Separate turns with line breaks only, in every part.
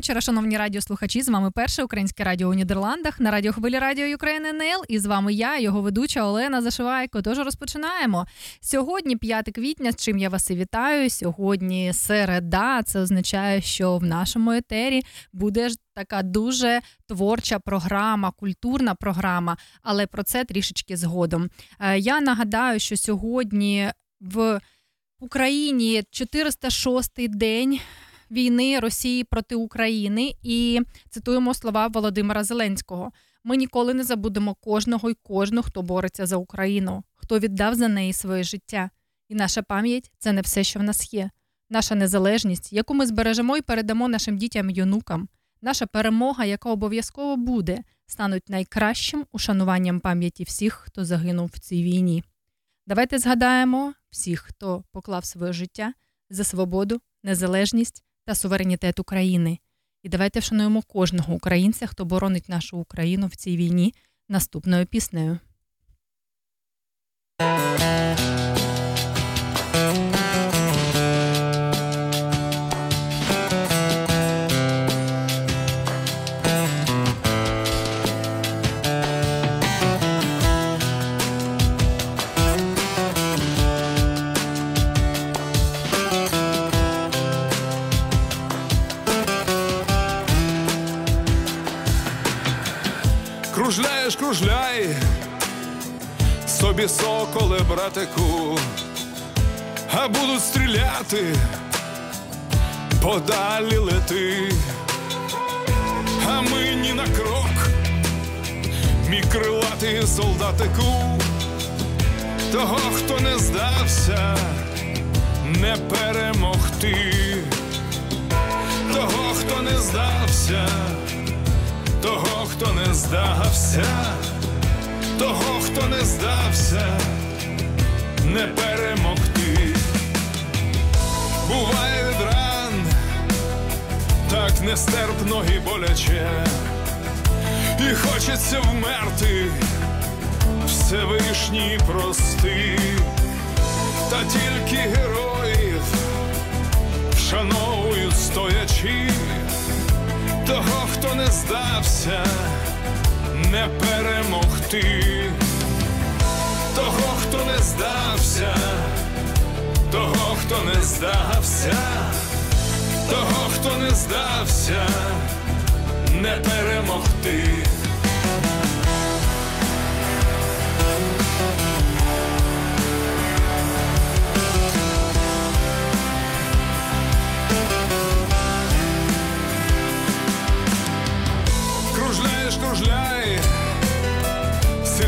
Вечора, шановні радіослухачі. З вами перше українське радіо у Нідерландах на радіохвилі Радіо Україн НЛ. І з вами я, його ведуча Олена Зашивайко. Тож розпочинаємо сьогодні, 5 квітня, з чим я вас і вітаю. Сьогодні середа. Це означає, що в нашому етері буде така дуже творча програма, культурна програма, але про це трішечки згодом. Е, я нагадаю, що сьогодні в Україні 406-й день війни Росії проти України і цитуємо слова Володимира Зеленського: ми ніколи не забудемо кожного й кожну, хто бореться за Україну, хто віддав за неї своє життя. І наша пам'ять це не все, що в нас є. Наша незалежність, яку ми збережемо і передамо нашим дітям і онукам, наша перемога, яка обов'язково буде, стануть найкращим ушануванням пам'яті всіх, хто загинув в цій війні. Давайте згадаємо всіх, хто поклав своє життя за свободу, незалежність та суверенітет України. І давайте вшануємо кожного українця, хто боронить нашу Україну в цій війні наступною піснею.
Кружляй, собі соколе, братику, а будуть стріляти, подалі лети, а ми ні на крок, мій крилатий солдатику, того, хто не здався, не перемогти, того, хто не здався того, хто не здався, того, хто не здався, не перемогти. Буває від ран, так нестерпно і боляче, і хочеться вмерти, Всевишній прости, та тільки героїв вшановують стоячи того, хто не здався, не перемогти, того, хто не здався, того, хто не здався, того, хто не здався, не перемогти.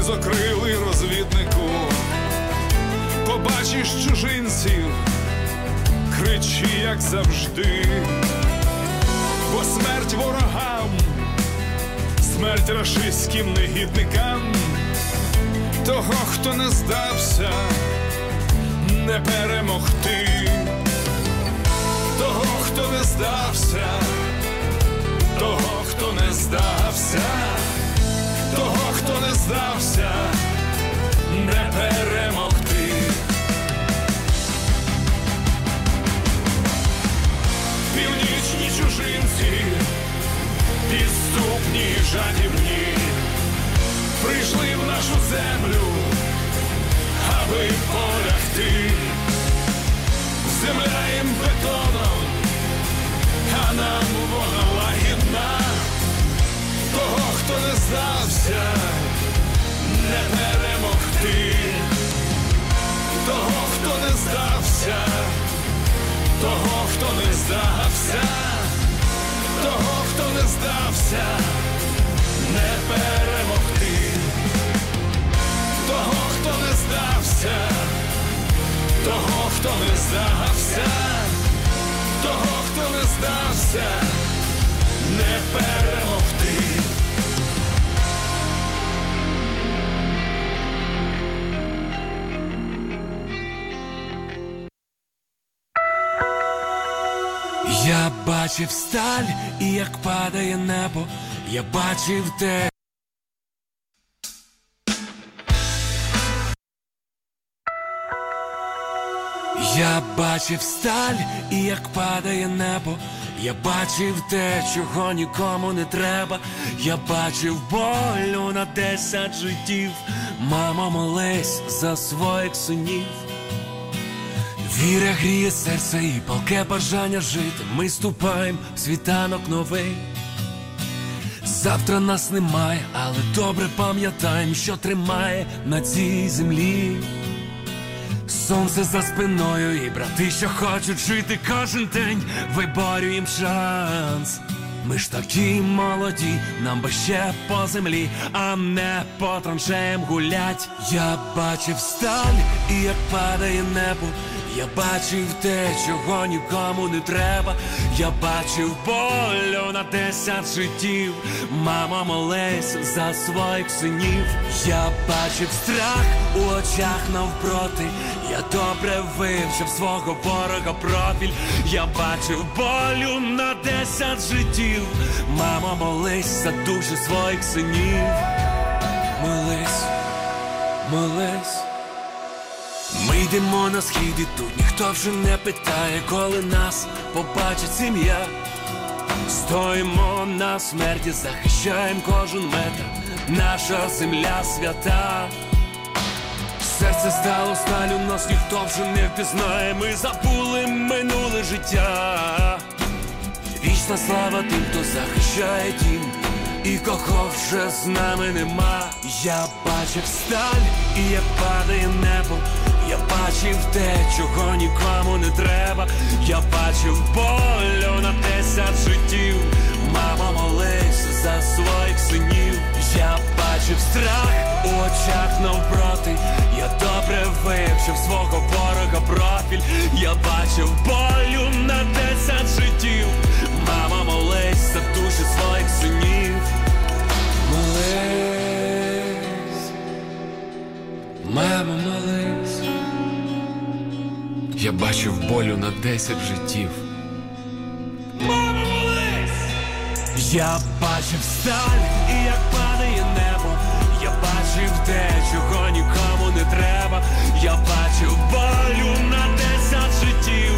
Сизокрилий розвіднику, побачиш чужинців, кричи, як завжди, бо смерть ворогам, смерть рашистським негідникам, того, хто не здався, не перемогти, того, хто не здався того, хто не здався того, хто не здався, не перемогти. Північні чужинці, підступні жадібні, прийшли в нашу землю, аби полягти. Земля їм бетоном, а нам вона лагідна. того хто не здався, не перемогти, того, хто не здався, того, хто не здався того, хто не здався, не перемогти, того, хто не здався, того, хто не здався, того, хто не здався, не перемогти.
Бачив сталь, і як падає небо, я бачив те. Я бачив сталь, і як падає небо, я бачив те, чого нікому не треба. Я бачив болю на десять життів. Мамо, молись за своїх синів. Віра гріє серце і палке бажання жити. Ми ступаємо в світанок новий. Завтра нас немає, але добре пам'ятаємо, що тримає на цій землі. Сонце за спиною і брати, що хочуть жити кожен день, виборюєм шанс. Ми ж такі молоді, нам би ще по землі, а не по траншеям гулять. Я бачив сталь, і як падає небо. Я бачив те, чого нікому не треба. Я бачив болю на десять життів. Мама молись за своїх синів. Я бачив страх у очах навпроти. Я добре вивчив свого ворога профіль. Я бачив болю на десять життів. Мама молись за душі своїх синів. Молись, молись. Йдемо на схід і тут ніхто вже не питає, коли нас побачить сім'я. Стоїмо на смерті, захищаємо кожен метр, наша земля свята. Серце стало сталю, нас ніхто вже не впізнає, ми забули минуле життя. Вічна слава тим, хто захищає дім, і кого вже з нами нема. Я бачив сталь, і як падає небо. Я бачив те, чого нікому не треба. Я бачив болю на десять життів. Мама молись за своїх синів. Я бачив страх у очах навпроти. Я добре вивчив свого ворога профіль. Я бачив болю на десять життів. Мама молись за душі своїх синів. Молись, мама, молись. Я бачив болю на десять життів. Мама, молись! Я бачив сталь, і як падає небо. Я бачив те, чого нікому не треба. Я бачив болю на десять життів.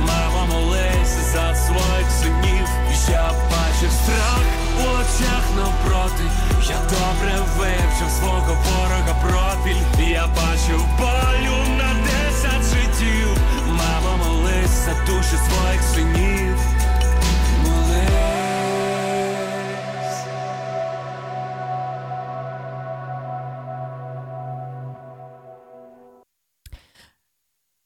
Мама, молись за своїх синів. Я бачив страх у очах навпроти. Я добре вивчив свого ворога профіль. Я бачив болю на за душі своїх синів.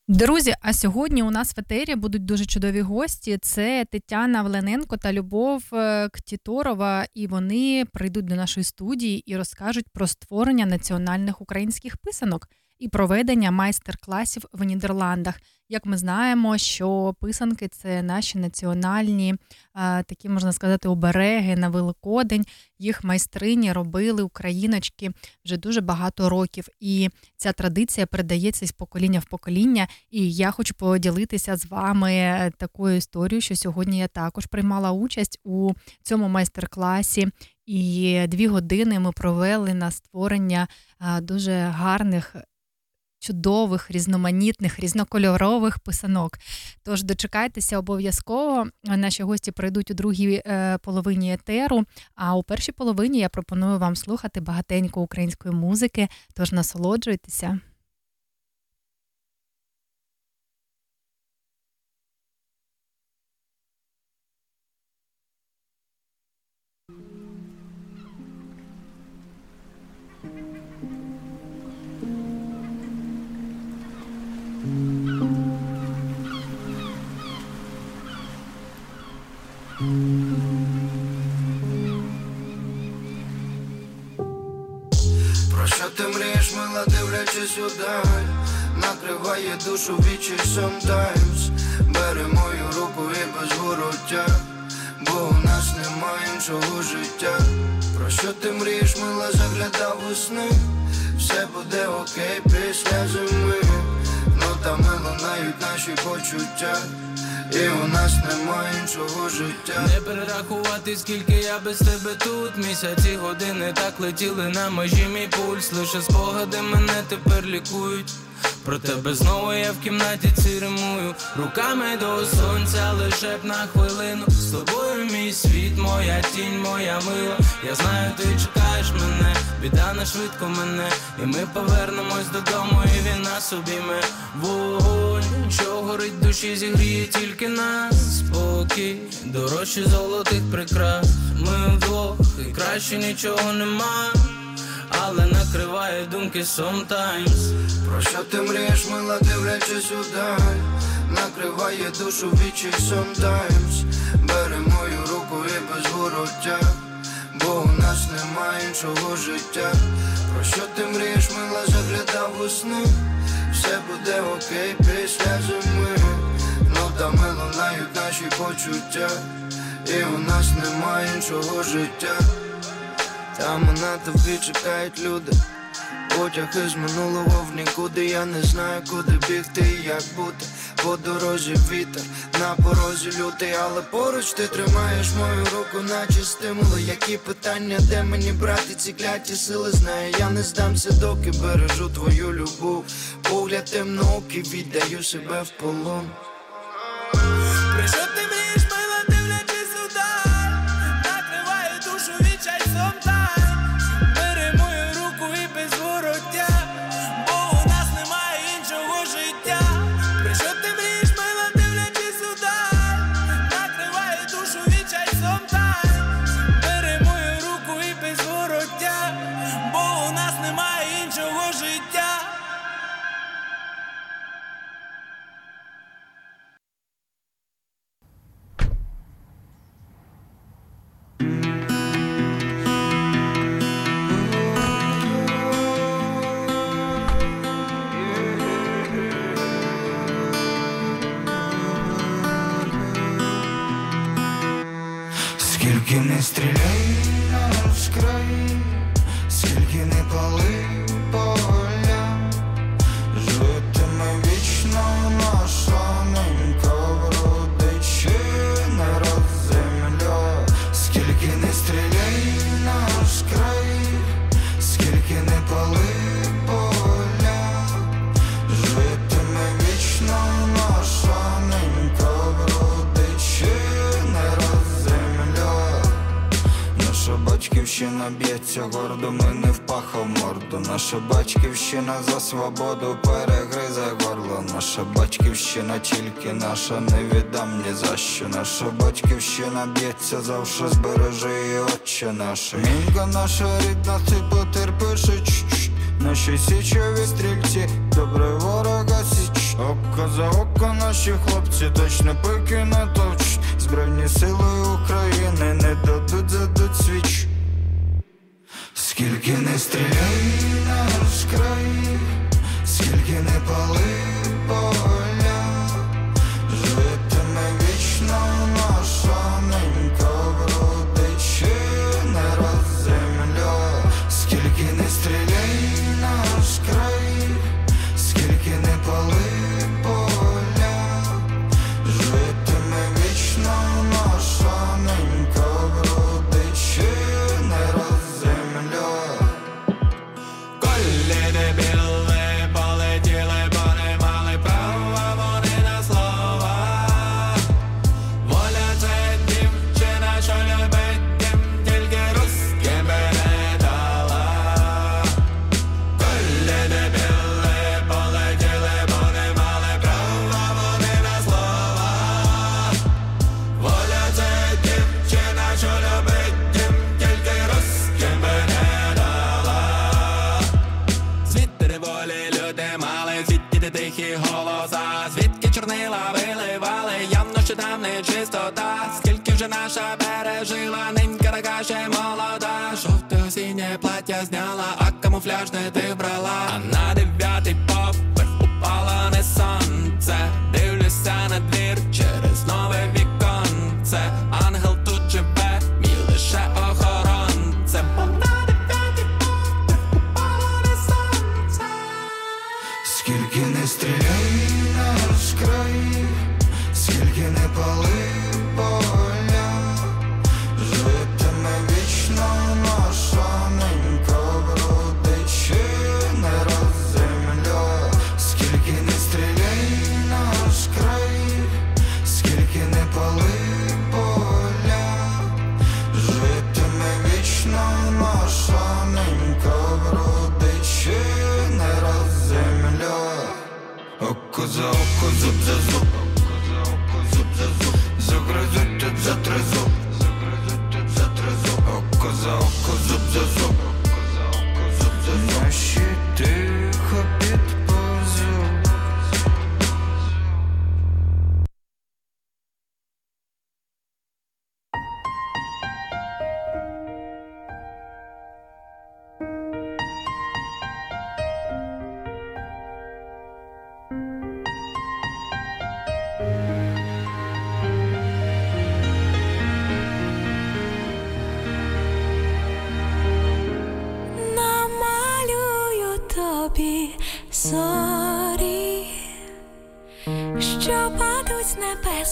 Друзі, а сьогодні у нас в етері будуть дуже чудові гості. Це Тетяна Влененко та Любов е, Ктіторова. І вони прийдуть до нашої студії і розкажуть про створення національних українських писанок і проведення майстер-класів в Нідерландах. Як ми знаємо, що писанки це наші національні, такі можна сказати, обереги на Великодень. Їх майстрині робили україночки вже дуже багато років, і ця традиція передається з покоління в покоління. І я хочу поділитися з вами такою історією, що сьогодні я також приймала участь у цьому майстер-класі. І дві години ми провели на створення дуже гарних чудових, різноманітних, різнокольорових писанок. Тож дочекайтеся обов'язково. Наші гості прийдуть у другій е, половині етеру. А у першій половині я пропоную вам слухати багатенько української музики. Тож насолоджуйтеся.
Мила, дивлячись удаль Накриває душу вічі sometimes. Бери мою руку і без вороття Бо у нас немає іншого життя. Про що ти мрієш, мила, заглядав у сни? Все буде окей після зими. Ну там лунають наші почуття і у нас немає іншого життя.
Не перерахувати, скільки я без тебе тут. Місяці, години так летіли на межі. Мій пульс Лише спогади мене тепер лікують про тебе знову я в кімнаті ціримую Руками до сонця лише б на хвилину. З тобою мій світ, моя тінь, моя мила. Я знаю, ти чекаєш мене, біда не швидко мене. І ми повернемось додому, і він нас обійме Вогонь, що горить душі, зігріє тільки нас. Спокій, дорожче золотих прикрас. Ми вдвох, і краще нічого нема але накриває думки sometimes.
Про що ти мрієш, мила, дивлячись удаль Накриває душу вічі sometimes. Бери мою руку і без вороття Бо у нас немає іншого життя. Про що ти мрієш, мила, заглядав у сни? Все буде окей після зими. Ну там лунають наші почуття. І у нас немає іншого життя там на тобі чекають люди. Потяг із минулого в нікуди. Я не знаю, куди бігти як бути. По дорозі вітер, на порозі лютий, але поруч ти тримаєш мою руку, наче стимули, які питання, де мені брати ці кляті сили, знаю, я не здамся, доки бережу твою любов. Погляд темноокий, віддаю себе в полон.
Що ти
свободу перегризе горло. Наша батьківщина тільки наша, не віддам ні за що. Наша батьківщина б'ється завше, збережи її, отче наше. Мінка наша рідна, ти потерпиш. Наші січові стрільці, добре ворога січ. Око за око наші хлопці точно пики не товч. Збройні сили України не дадуть задуть свіч. Скільки не стріляй наш край, скільки не пали
чистота, скільки вже наша пережила, ненька така ще молода, жовте осіннє плаття зняла, а камуфляж не ти брала,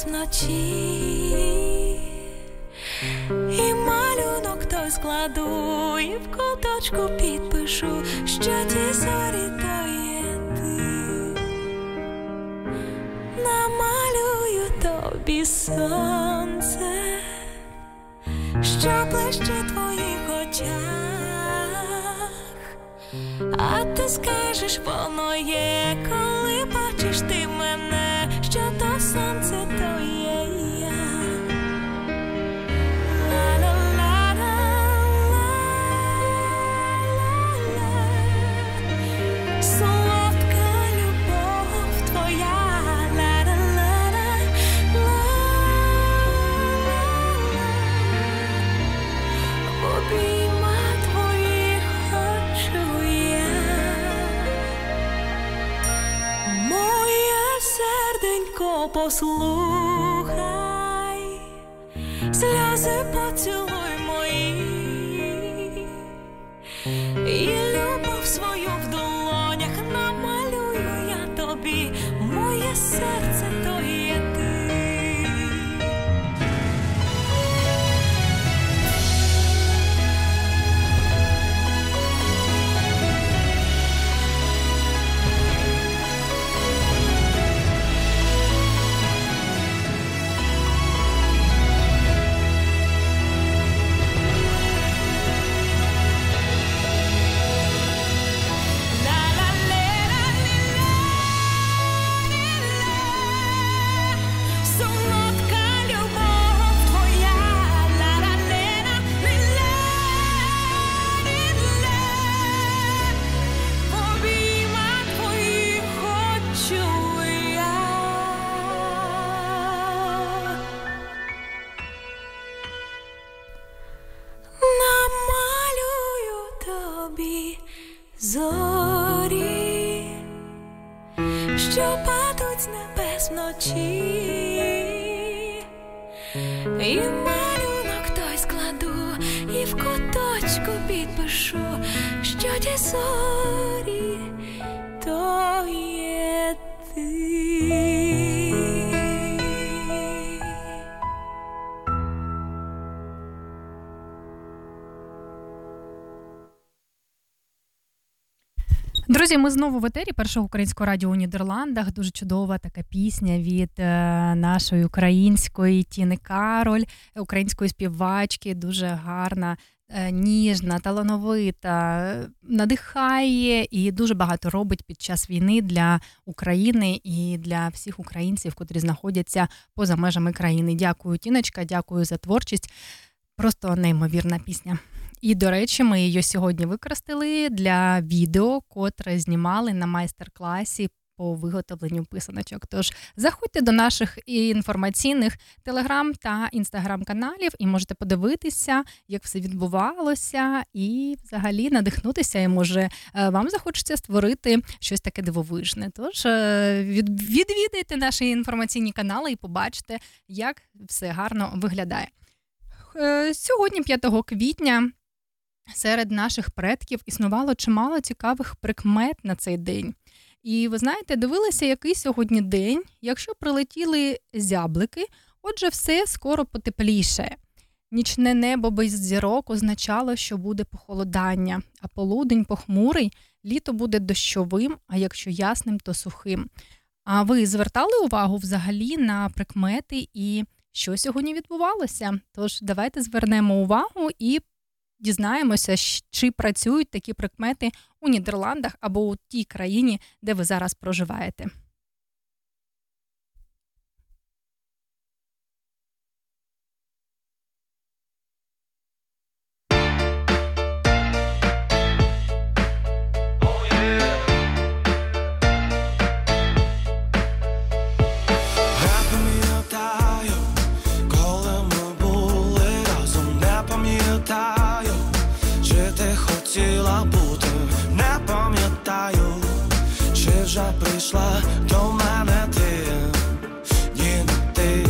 вночі, і малюнок той складу, і в куточку підпишу, що ті зорі то є ти. Намалюю тобі сонце що ближче твоїх очах, а ти скажеш, воно є, коли бачиш ти
Slow. Ми знову в етері першого українського радіо у Нідерландах. Дуже чудова така пісня від е, нашої української Тіни Кароль, української співачки, дуже гарна, е, ніжна, талановита, е, надихає і дуже багато робить під час війни для України і для всіх українців, котрі знаходяться поза межами країни. Дякую, Тіночка, дякую за творчість. Просто неймовірна пісня. І, до речі, ми її сьогодні використали для відео, котре знімали на майстер-класі по виготовленню писаночок. Тож заходьте до наших інформаційних телеграм та інстаграм-каналів і можете подивитися, як все відбувалося, і взагалі надихнутися. І може е, вам захочеться створити щось таке дивовижне. Тож е, відвідайте наші інформаційні канали і побачите, як все гарно виглядає. Е, сьогодні, 5 квітня, серед наших предків існувало чимало цікавих прикмет на цей день. І ви знаєте, дивилися, який сьогодні день, якщо прилетіли зяблики, отже, все скоро потепліше. Нічне небо без зірок означало, що буде похолодання, а полудень похмурий, літо буде дощовим, а якщо ясним, то сухим. А ви звертали увагу взагалі на прикмети і що сьогодні відбувалося? Тож давайте звернемо увагу і дізнаємося, чи працюють такі прикмети у Нідерландах або у тій країні, де ви зараз проживаєте.
вже прийшла до мене ти, ні ти.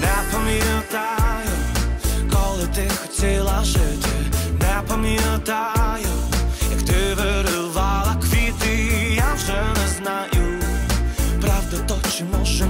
Не пам'ятаю, коли ти хотіла жити, не пам'ятаю, як ти виривала квіти, я вже не знаю, правда то чи може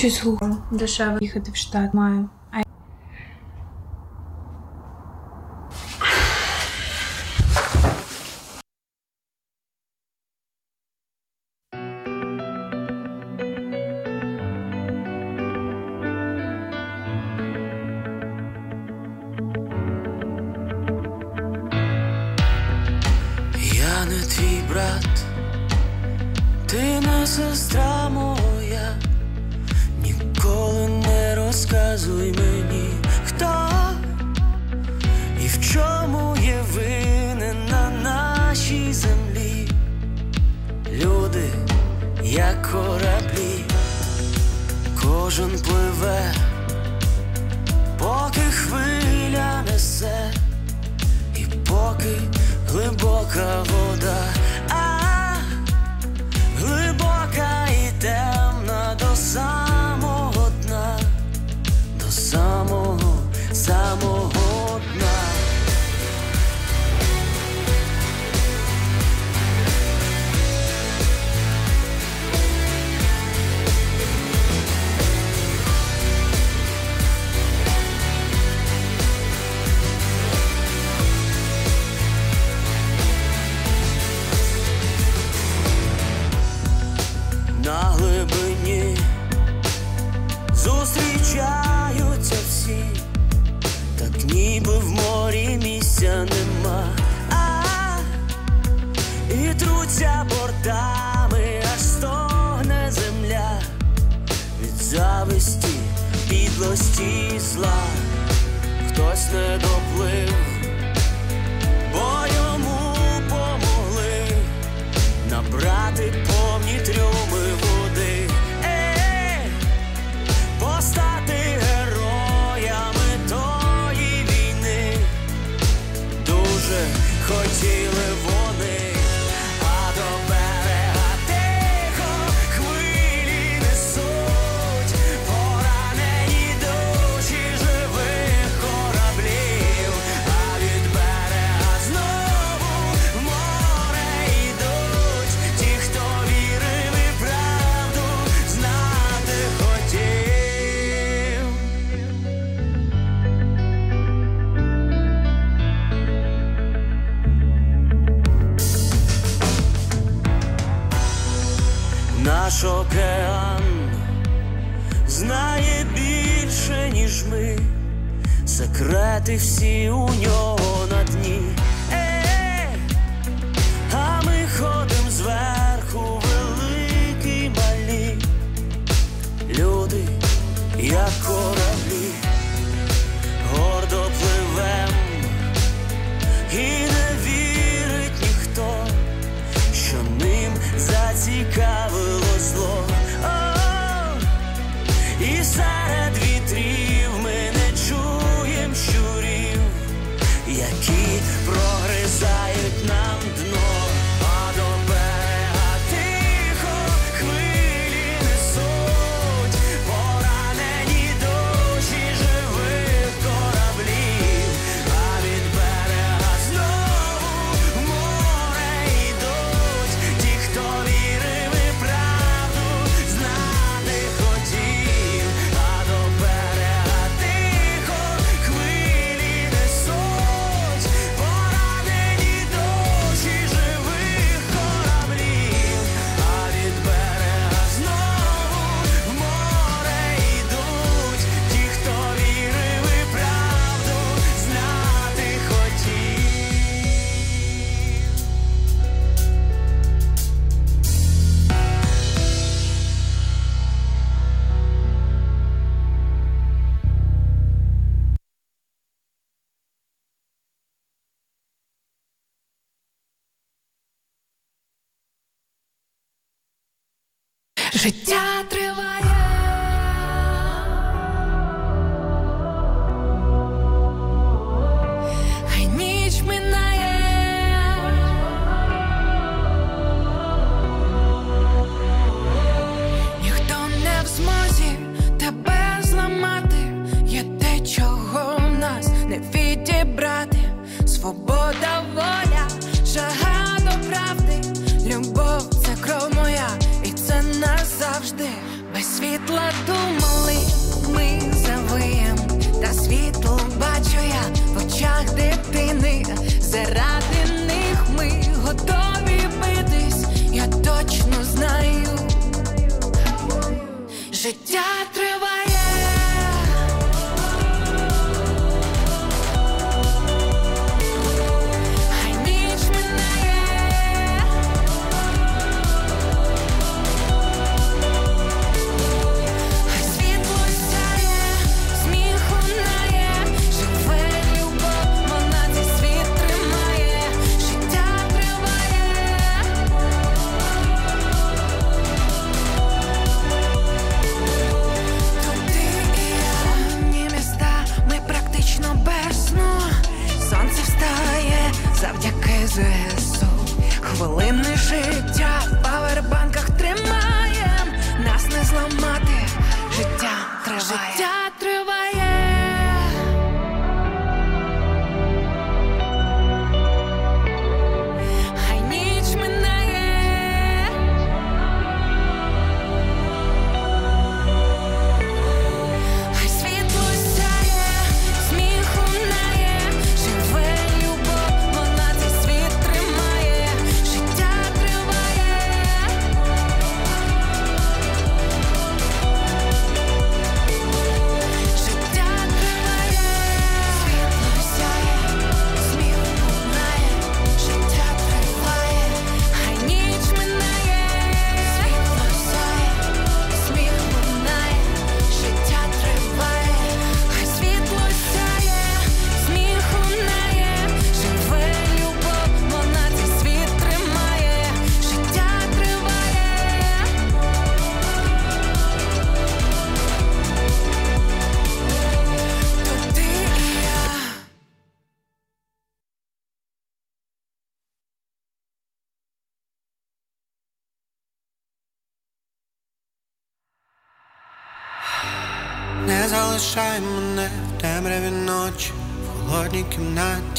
щось глухо. Дешево їхати в штат маю.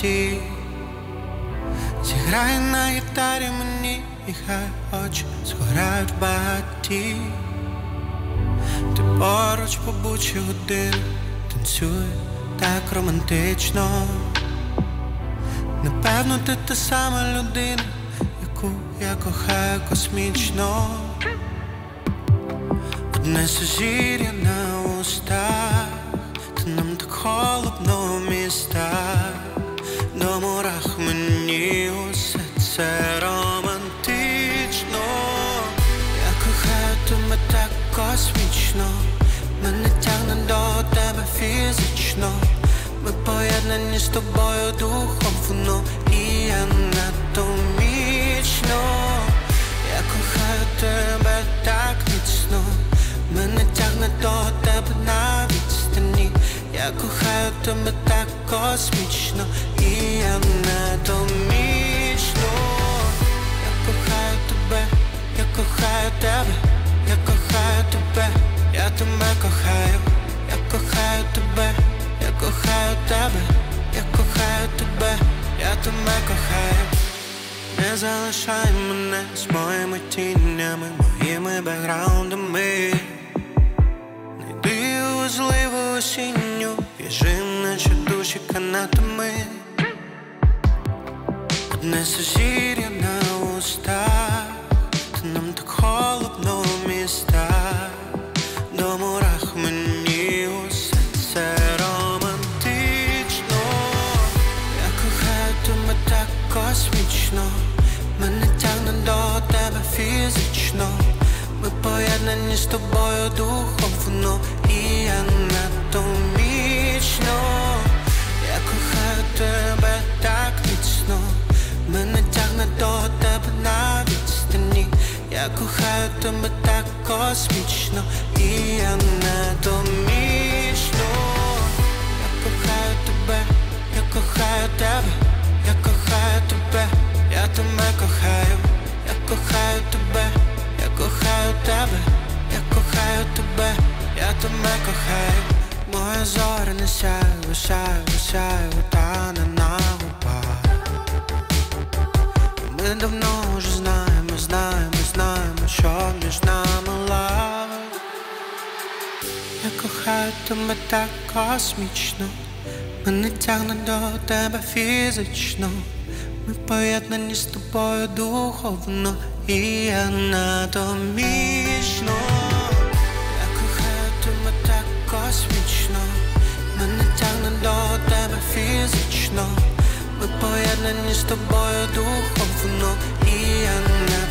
Кімнаті. Зіграй на гітарі мені, і хай очі згорають багаті. Ти поруч побучі години, танцюй так романтично. Напевно, ти та сама людина, яку я кохаю космічно. Одне сузір'я на устах, та нам так холодно в містах, до мурах мені усе це романтично. Я кохаю тебе так космічно, мене тягне до тебе фізично. Ми поєднані з тобою духовно і анатомічно. Я кохаю тебе так міцно, мене тягне до тебе на. Я кохаю тебе так космічно і анатомічно. Я кохаю тебе, я кохаю тебе, я кохаю тебе, я тебе кохаю, я кохаю тебе, я кохаю тебе, я кохаю тебе, я тебе кохаю. Не залишай мене з моїми тінями, моїми бекграундами. Важливу осінню, в'яжи наче душі канатами. Одне сузір'я на устах, та нам так холодно в містах. До мурах мені усе це романтично. Я кохаю тебе так космічно, мене тягне до тебе фізично. Ми поєднані з тобою духовно тебе так космічно і анатомічно. Я кохаю тебе, я кохаю тебе, я кохаю тебе, я тебе кохаю, я кохаю тебе, я кохаю тебе, я кохаю тебе, я тебе кохаю. Моя зоря не сяє, висяє, висяє, тане на губах. Ми давно вже знаємо, знаємо, що між нами лав. Я кохаю тебе так космічно, мене тягне до тебе фізично. Ми поєднані з тобою духовно і анатомічно. Я кохаю тебе так космічно, мене тягне до тебе фізично. Ми поєднані з тобою духовно і анатомічно.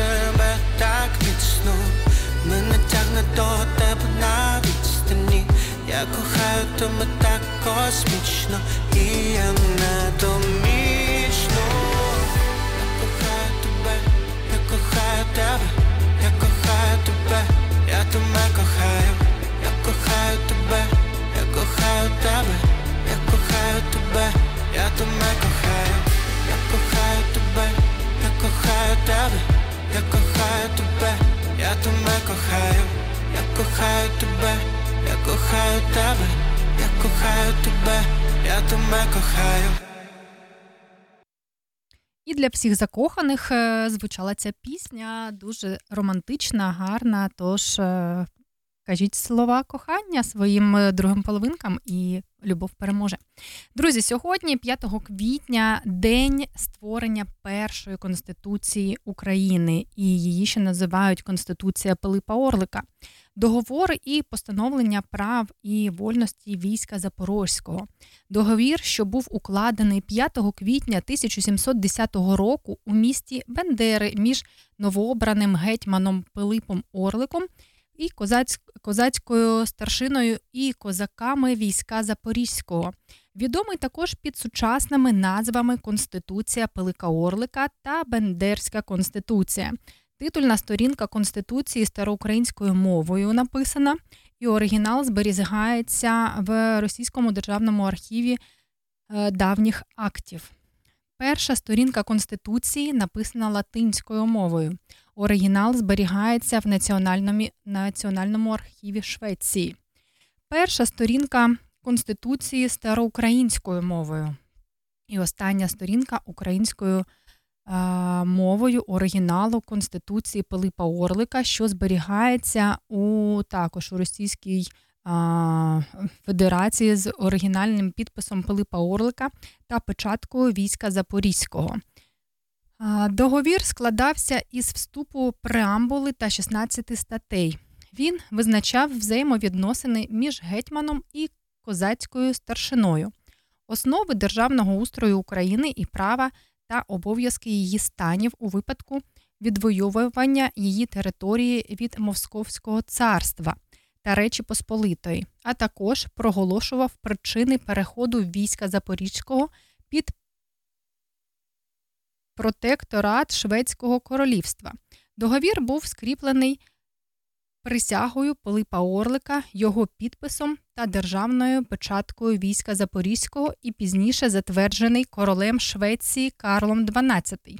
Тебе так міцно Мене тягне до тебе на відстані Я кохаю тебе так космічно І я недомічно. Я кохаю тебе, я кохаю тебе, я кохаю тебе, я тебе кохаю, я кохаю тебе, я кохаю тебе, я кохаю тебе, я тебе кохаю, я кохаю тебе, я кохаю тебе я кохаю тебе, я тебе кохаю, я кохаю тебе, я кохаю тебе, я кохаю тебе, я тебе кохаю.
І для всіх закоханих е, звучала ця пісня, дуже романтична, гарна. Тож е, кажіть слова кохання своїм е, другим половинкам і любов переможе. Друзі, сьогодні, 5 квітня, день створення першої конституції України, і її ще називають Конституція Пилипа Орлика. Договори і постановлення прав і вольності війська Запорозького. Договір, що був укладений 5 квітня 1710 року у місті Бендери між новообраним гетьманом Пилипом Орликом і козаць, козацькою старшиною і козаками війська Запорізького. Відомий також під сучасними назвами Конституція Пилика Орлика та Бендерська конституція. Титульна сторінка Конституції староукраїнською мовою написана, і оригінал зберігається в Російському державному архіві е, давніх актів. Перша сторінка Конституції написана латинською мовою. Оригінал зберігається в Національному, Національному архіві Швеції. Перша сторінка Конституції староукраїнською мовою. І остання сторінка українською мовою оригіналу Конституції Пилипа Орлика, що зберігається у також у Російській Федерації з оригінальним підписом Пилипа Орлика та печаткою війська Запорізького. Договір складався із вступу преамбули та 16 статей. Він визначав взаємовідносини між гетьманом і козацькою старшиною, основи державного устрою України і права та обов'язки її станів у випадку відвоювання її території від Московського царства та Речі Посполитої, а також проголошував причини переходу війська Запорізького під протекторат Шведського королівства. Договір був скріплений присягою Пилипа Орлика, його підписом та державною печаткою війська Запорізького і пізніше затверджений королем Швеції Карлом XII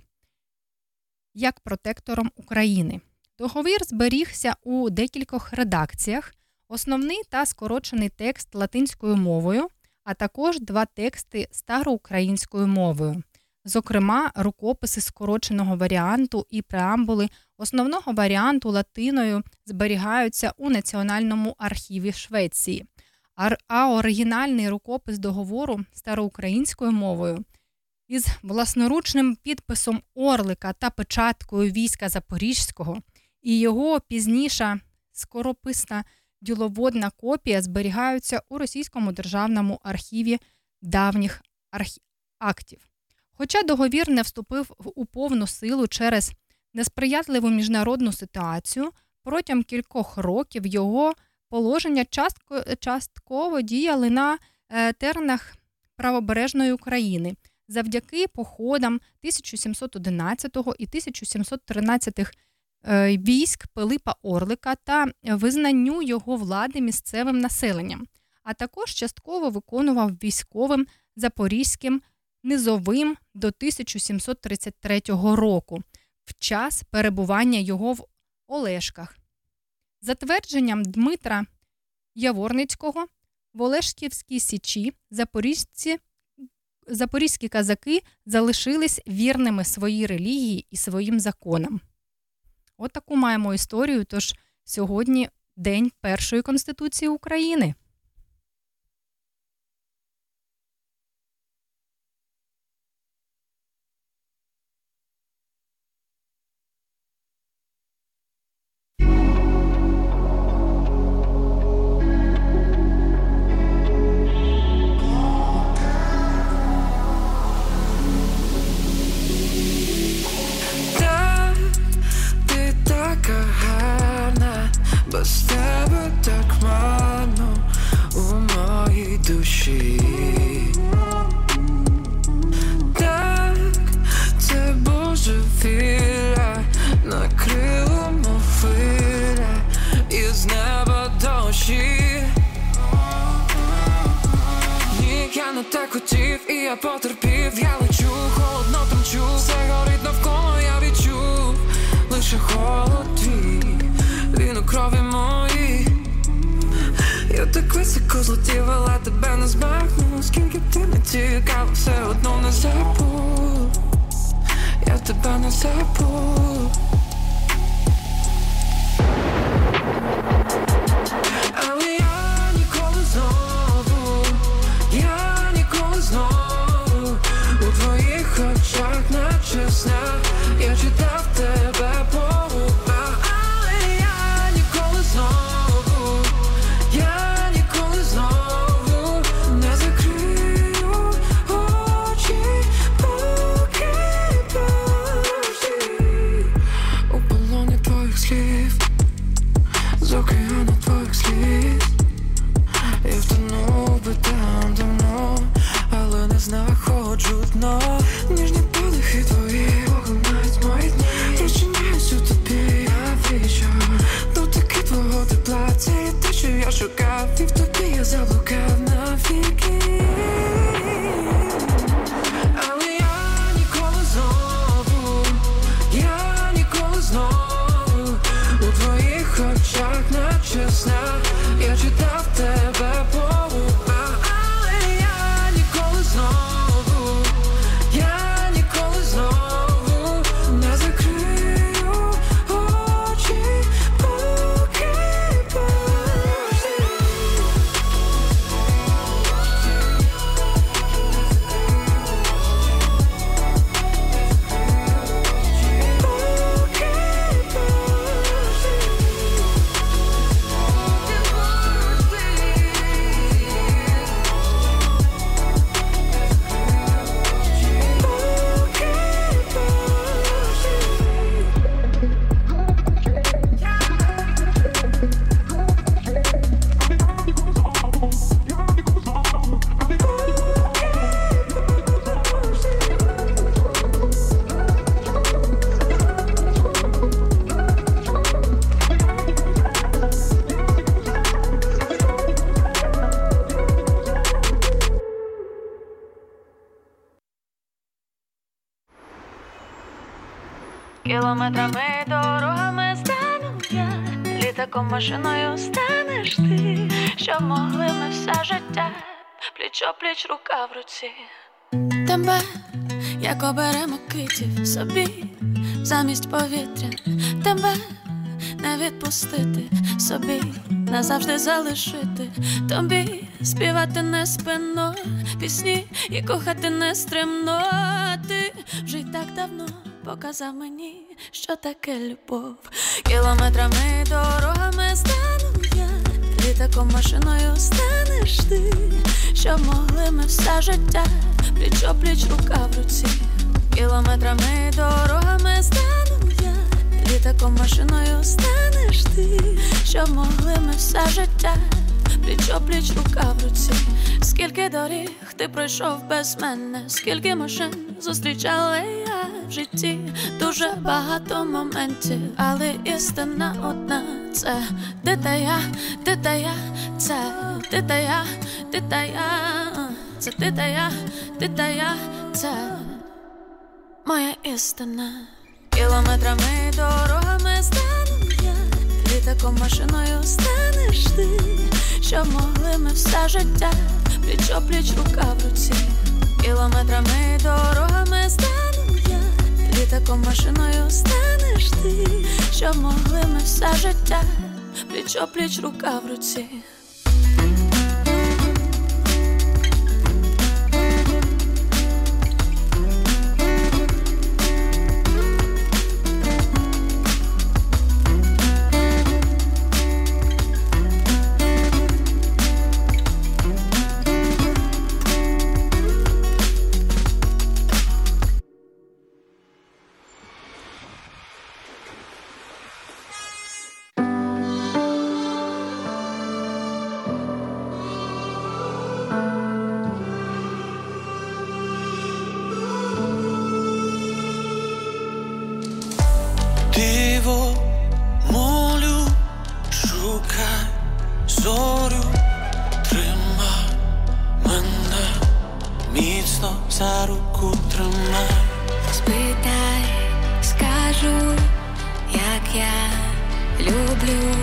як протектором України. Договір зберігся у декількох редакціях, основний та скорочений текст латинською мовою, а також два тексти староукраїнською мовою. Зокрема, рукописи скороченого варіанту і преамбули основного варіанту латиною зберігаються у Національному архіві Швеції, а оригінальний рукопис договору староукраїнською мовою із власноручним підписом Орлика та печаткою війська Запорізького і його пізніша скорописна діловодна копія зберігаються у Російському державному архіві давніх архі... актів. Хоча договір не вступив у повну силу через несприятливу міжнародну ситуацію, протягом кількох років його положення частко... частково діяли на е, теренах правобережної України завдяки походам 1711 і 1713 е, військ Пилипа Орлика та визнанню його влади місцевим населенням, а також частково виконував військовим запорізьким низовим до 1733 року, в час перебування його в Олешках. Затвердженням Дмитра Яворницького в Олешківській Січі запорізьці, запорізькі казаки залишились вірними своїй релігії і своїм законам. От таку маємо історію. Тож сьогодні День Першої Конституції України.
без тебе так мано у моїй душі. Так, це Боже божевілля накрило мофиля і з неба дощі. Ні, я не так хотів, і я потерпів, я лечу, холодно тремчу, все горить навколо, я відчув лише холод твій каплю крові мої Я так високо злетів, але тебе не збагну. Скільки б ти не тікав, все одно не
забув. Я тебе не забув. 550 машиною станеш ти, що могли ми все життя, пліч пліч рука в руці.
Тебе, як оберемо китів собі, замість повітря, тебе не відпустити собі, назавжди залишити тобі, співати не спинно, пісні і кохати не стримно. Ти показав мені, що таке любов. Кілометрами дорогами стану я, літаком машиною станеш ти, що могли ми все життя, пліч пліч рука в руці. Кілометрами дорогами стану я, літаком машиною станеш ти, що могли ми все життя, пліч пліч рука в руці. Скільки доріг ти пройшов без мене, скільки машин зустрічала я в житті, дуже багато моментів, але істина одна. Це ти та я, ти та я, це ти та я, ти та я, це ти та я, ти та я, це моя істина. Кілометрами дорогами стану я, літаком машиною станеш ти, що могли ми все життя, пліч пліч рука в руці. Кілометрами дорогами стану я, літаком машиною станеш ти, що могли ми все життя, пліч пліч рука в руці.
Шукай зорю, трима мене, міцно за руку тримай.
Спитай, скажу, як я люблю,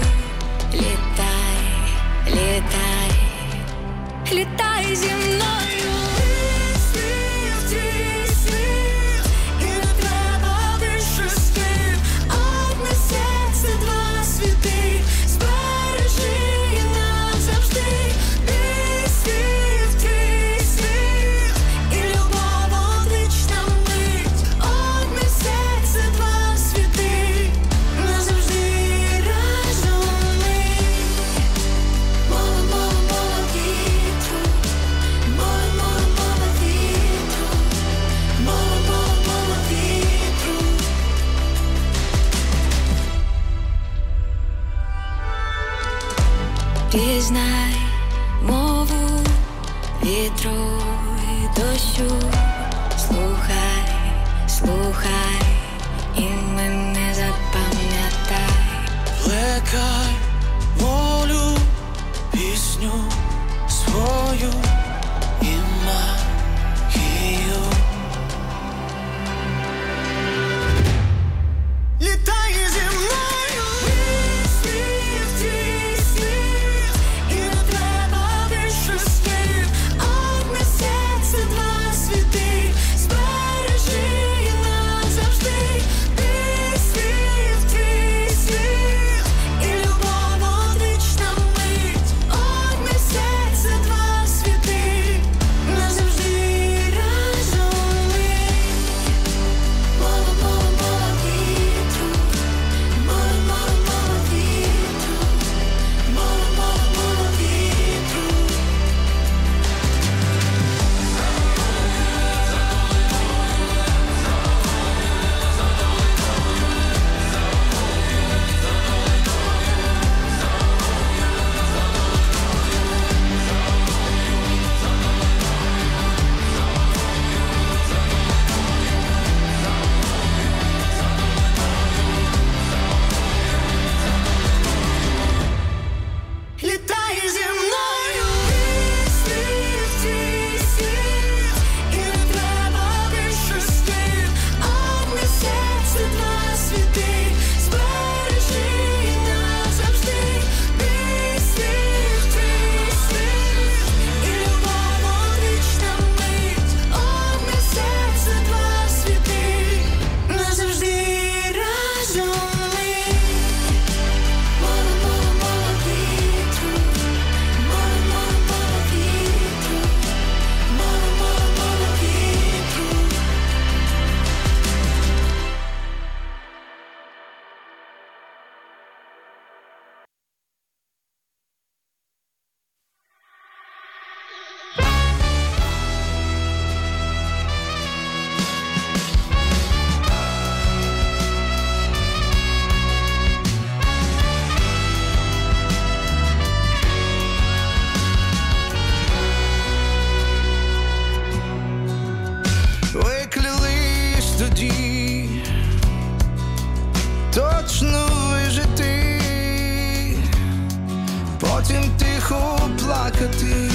плакати.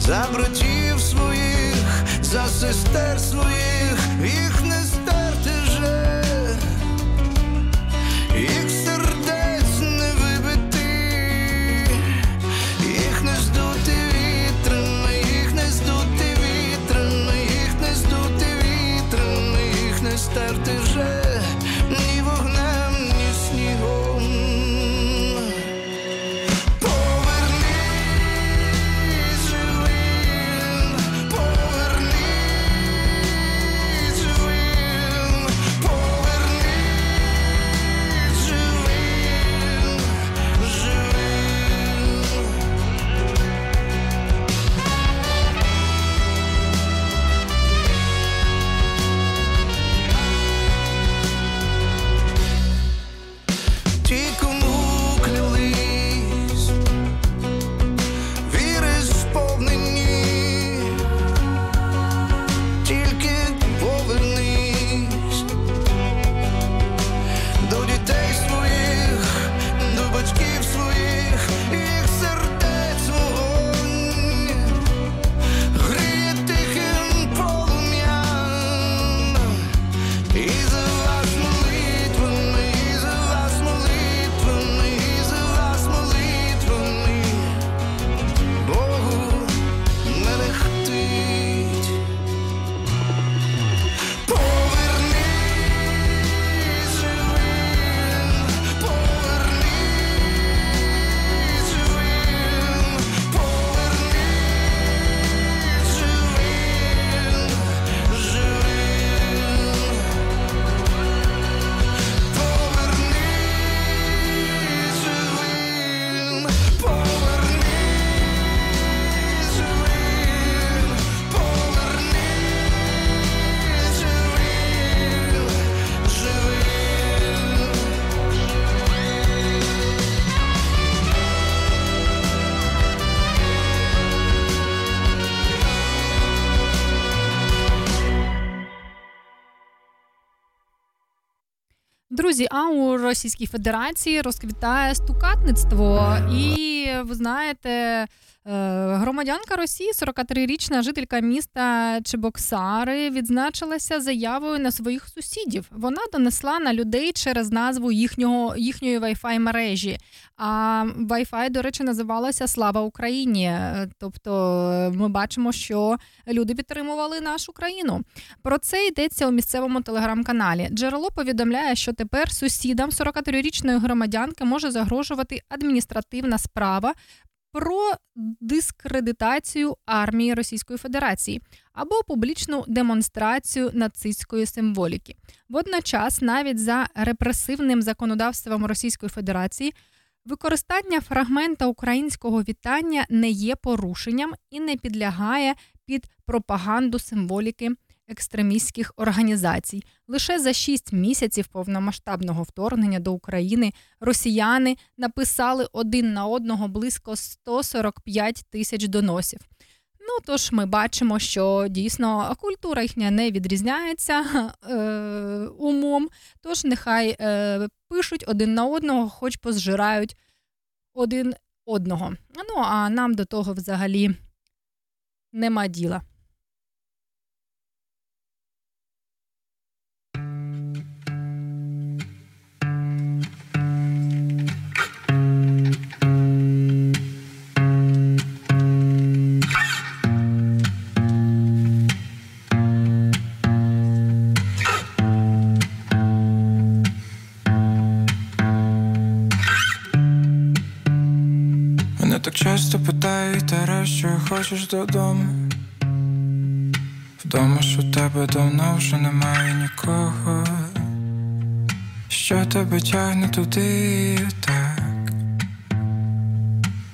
За братів своїх, за сестер своїх, їх
Друзі, а у Російській Федерації розквітає стукатництво, і ви знаєте. Е, громадянка Росії, 43-річна жителька міста Чебоксари, відзначилася заявою на своїх сусідів. Вона донесла на людей через назву їхнього їхньої Wi-Fi мережі. А Wi-Fi, до речі, називалася Слава Україні. Тобто, ми бачимо, що люди підтримували нашу країну. Про це йдеться у місцевому телеграм-каналі. Джерело повідомляє, що тепер сусідам 43-річної громадянки може загрожувати адміністративна справа про дискредитацію армії Російської Федерації або публічну демонстрацію нацистської символіки. Водночас, навіть за репресивним законодавством Російської Федерації, використання фрагмента українського вітання не є порушенням і не підлягає під пропаганду символіки екстремістських організацій. Лише за шість місяців повномасштабного вторгнення до України росіяни написали один на одного близько 145 тисяч доносів. Ну тож ми бачимо, що дійсно культура їхня не відрізняється е, умом. Тож нехай е, пишуть один на одного, хоч позжирають один одного. Ну а нам до того взагалі нема діла.
Питають, Тарас, що хочеш додому. Вдома що тебе давно вже немає нікого. Що тебе тягне туди, так?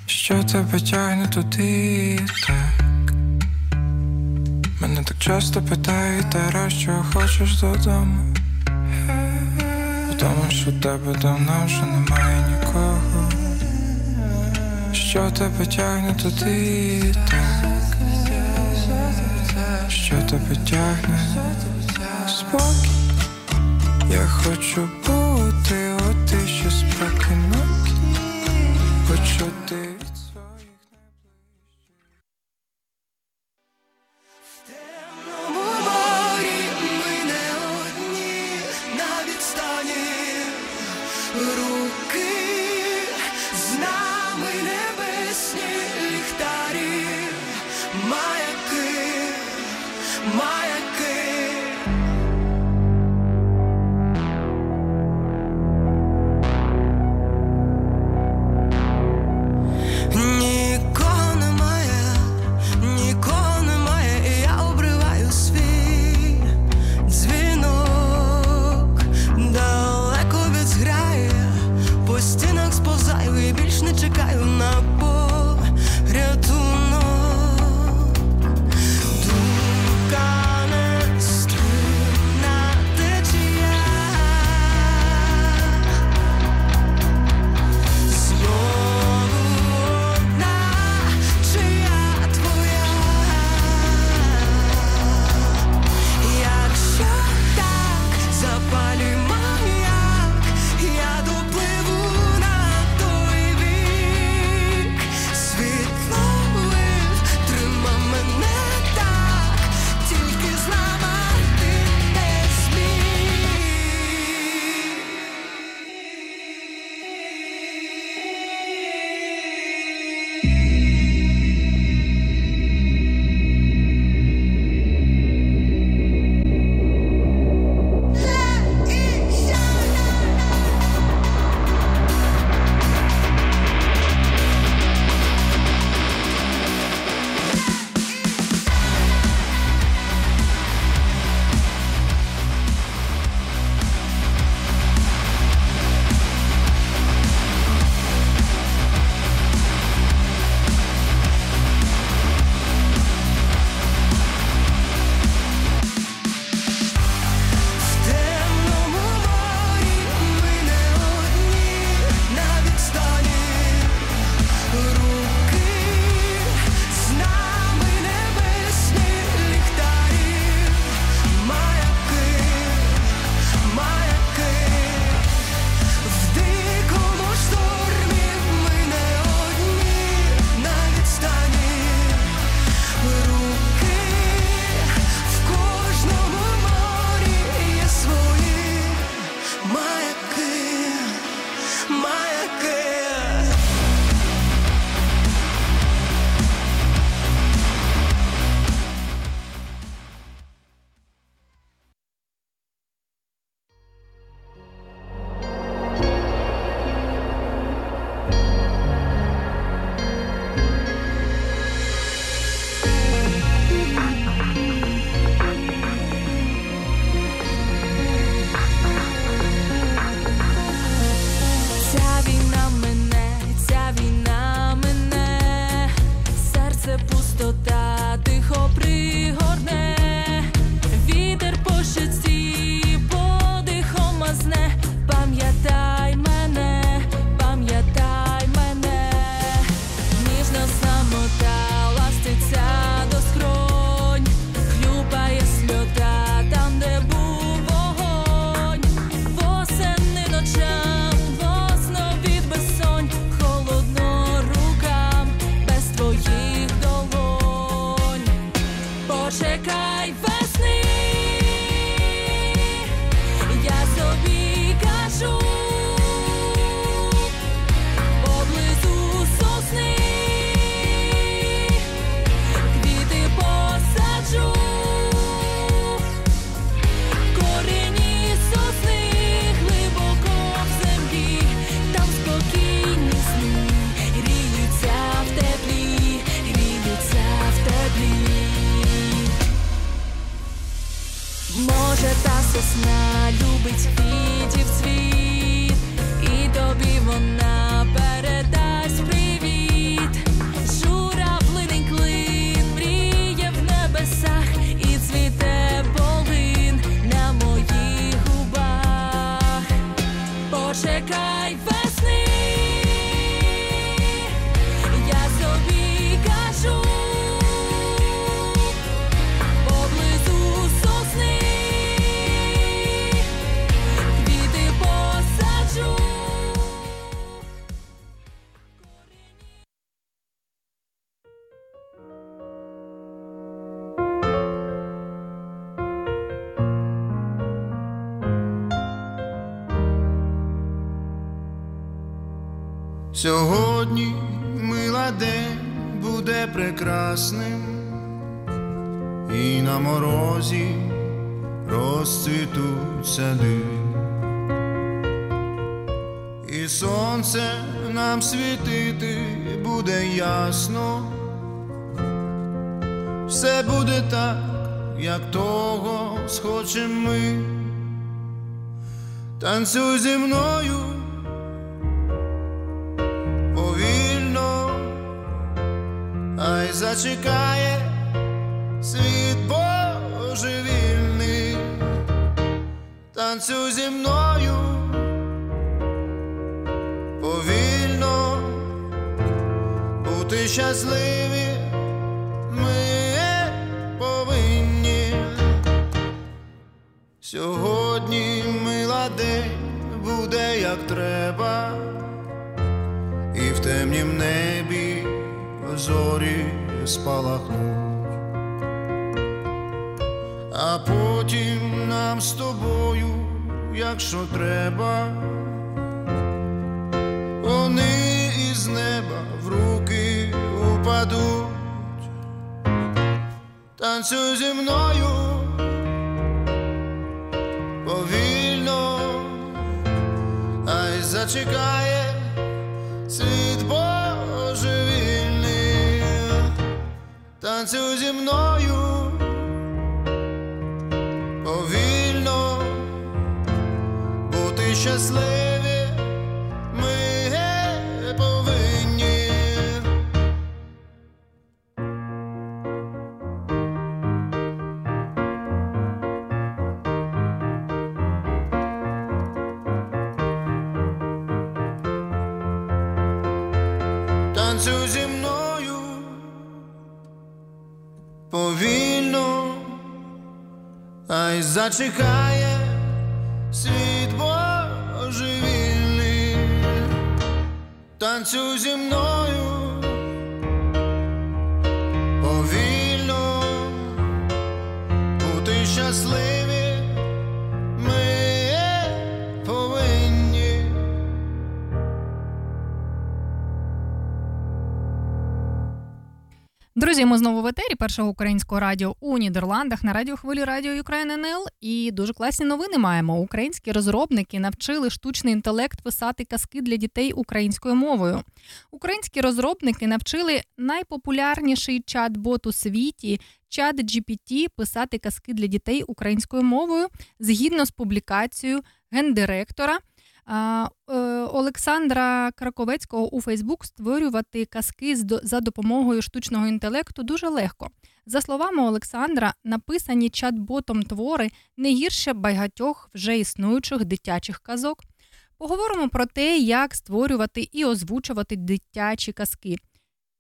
Що тебе тягне туди, так? Мене так часто питають, Тарас, що хочеш додому. Вдома що тебе давно вже немає нікого. Що тебе тягне туди, так Що тебе тягне? Спокій. Я хочу бути от ти ще спокійно Почути
Сьогодні мила день буде прекрасним, і на морозі розцвітуть сади, і сонце нам світити буде ясно, все буде так, як того схочем ми. Танцюй зі мною зачекає світ божевільний, танцюй зі мною повільно, бути щасливі ми повинні. Сьогодні мила день буде як треба і в темнім небі зорі спалахнуть, а потім нам з тобою, якщо треба, вони із неба в руки упадуть, танцюй зі мною повільно, ай зачекає світ божевільний, танцюй зі мною повільно, бути щасливі зачекає світ божевільний, танцюй зі мною
Друзі, ми знову в етері першого українського радіо у Нідерландах на радіохвилі Радіо Україна НЛ. І дуже класні новини маємо. Українські розробники навчили штучний інтелект писати казки для дітей українською мовою. Українські розробники навчили найпопулярніший чат-бот у світі чат GPT писати казки для дітей українською мовою згідно з публікацією гендиректора. Е, Олександра Краковецького у Фейсбук створювати казки за допомогою штучного інтелекту дуже легко. За словами Олександра, написані чат-ботом твори не гірше багатьох вже існуючих дитячих казок. Поговоримо про те, як створювати і озвучувати дитячі казки.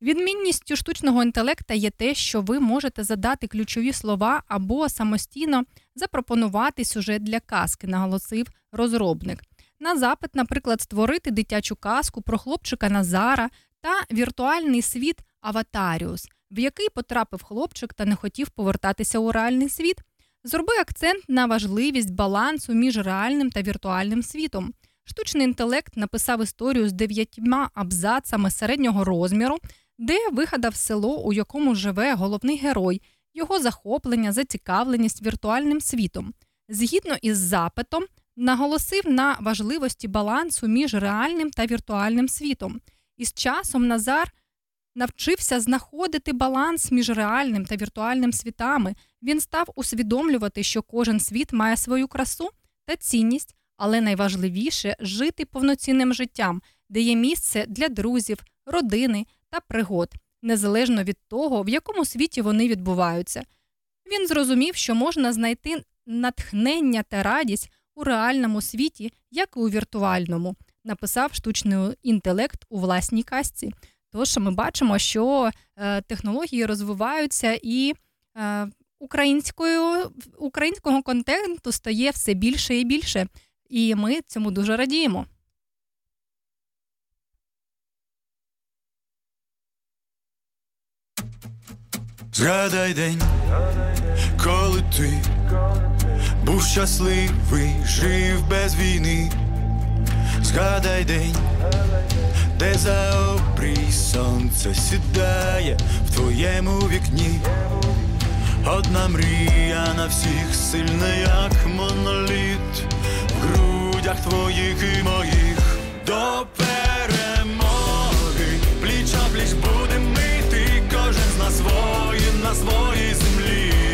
Відмінністю штучного інтелекта є те, що ви можете задати ключові слова або самостійно запропонувати сюжет для казки, наголосив розробник. На запит, наприклад, створити дитячу казку про хлопчика Назара та віртуальний світ Аватаріус. в який потрапив хлопчик та не хотів повертатися у реальний світ. Зроби акцент на важливість балансу між реальним та віртуальним світом. Штучний інтелект написав історію з дев'ятьма абзацами середнього розміру, де вигадав село, у якому живе головний герой, його захоплення, зацікавленість віртуальним світом. Згідно із запитом, наголосив на важливості балансу між реальним та віртуальним світом. І з часом Назар навчився знаходити баланс між реальним та віртуальним світами. Він став усвідомлювати, що кожен світ має свою красу та цінність, але найважливіше жити повноцінним життям, де є місце для друзів, родини та пригод, незалежно від того, в якому світі вони відбуваються. Він зрозумів, що можна знайти натхнення та радість у реальному світі, як і у віртуальному, написав штучний інтелект у власній казці. Тож ми бачимо, що е, технології розвиваються і е, українською, українського контенту стає все більше і більше. І ми цьому дуже радіємо.
Згадай день, коли ти був щасливий, жив без війни. Згадай день, де за обрій сонце сідає в твоєму вікні. Одна мрія на всіх сильна, як моноліт в грудях твоїх і моїх до перемоги, пліч а пліч будем мити, кожен з нас воїн на своїй землі.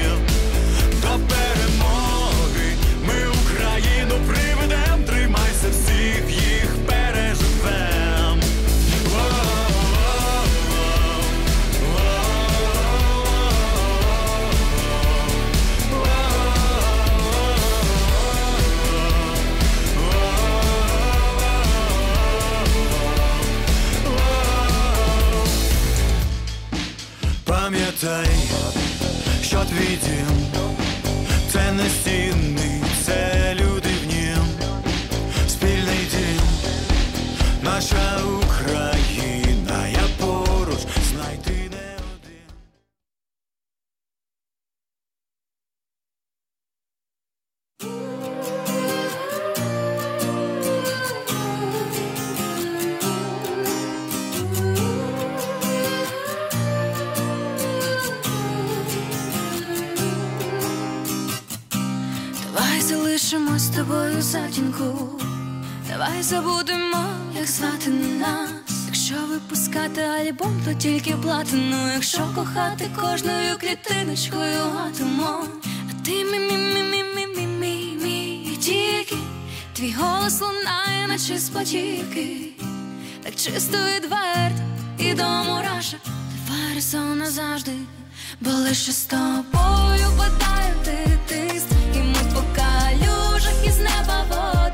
Пам'ятай, що твій дім це не стіни,
тобою затінку, давай забудемо, як звати нас. Якщо випускати альбом, то тільки платину, якщо кохати кожною клітиночкою атомом. А ти мі мі мі мі мі мі мі мі тільки твій голос лунає, наче з потіки, так чисто відверто і до мураша, давай разом назавжди, бо лише з тобою падає ти по
He's never bored.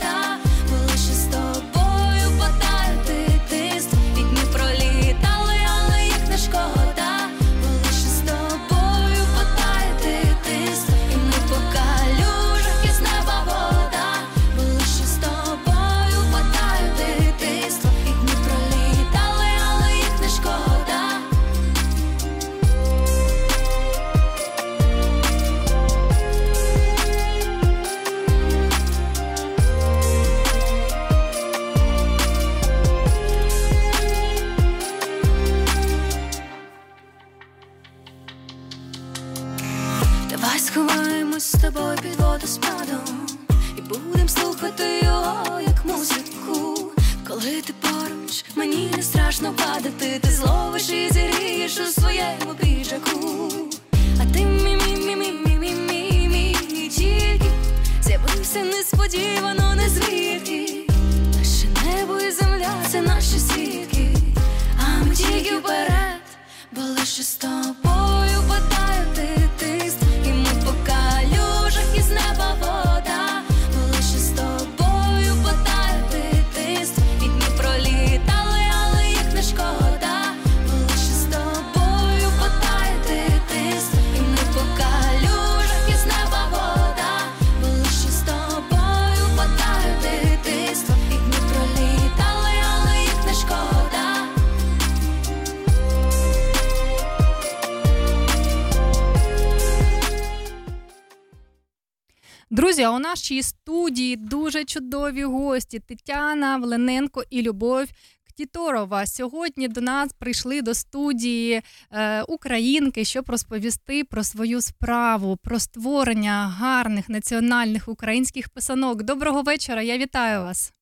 Дуже чудові гості Тетяна Влененко і Любов Ктіторова. Сьогодні до нас прийшли до студії е, українки, щоб розповісти про свою справу, про створення гарних національних українських писанок. Доброго вечора, я вітаю вас.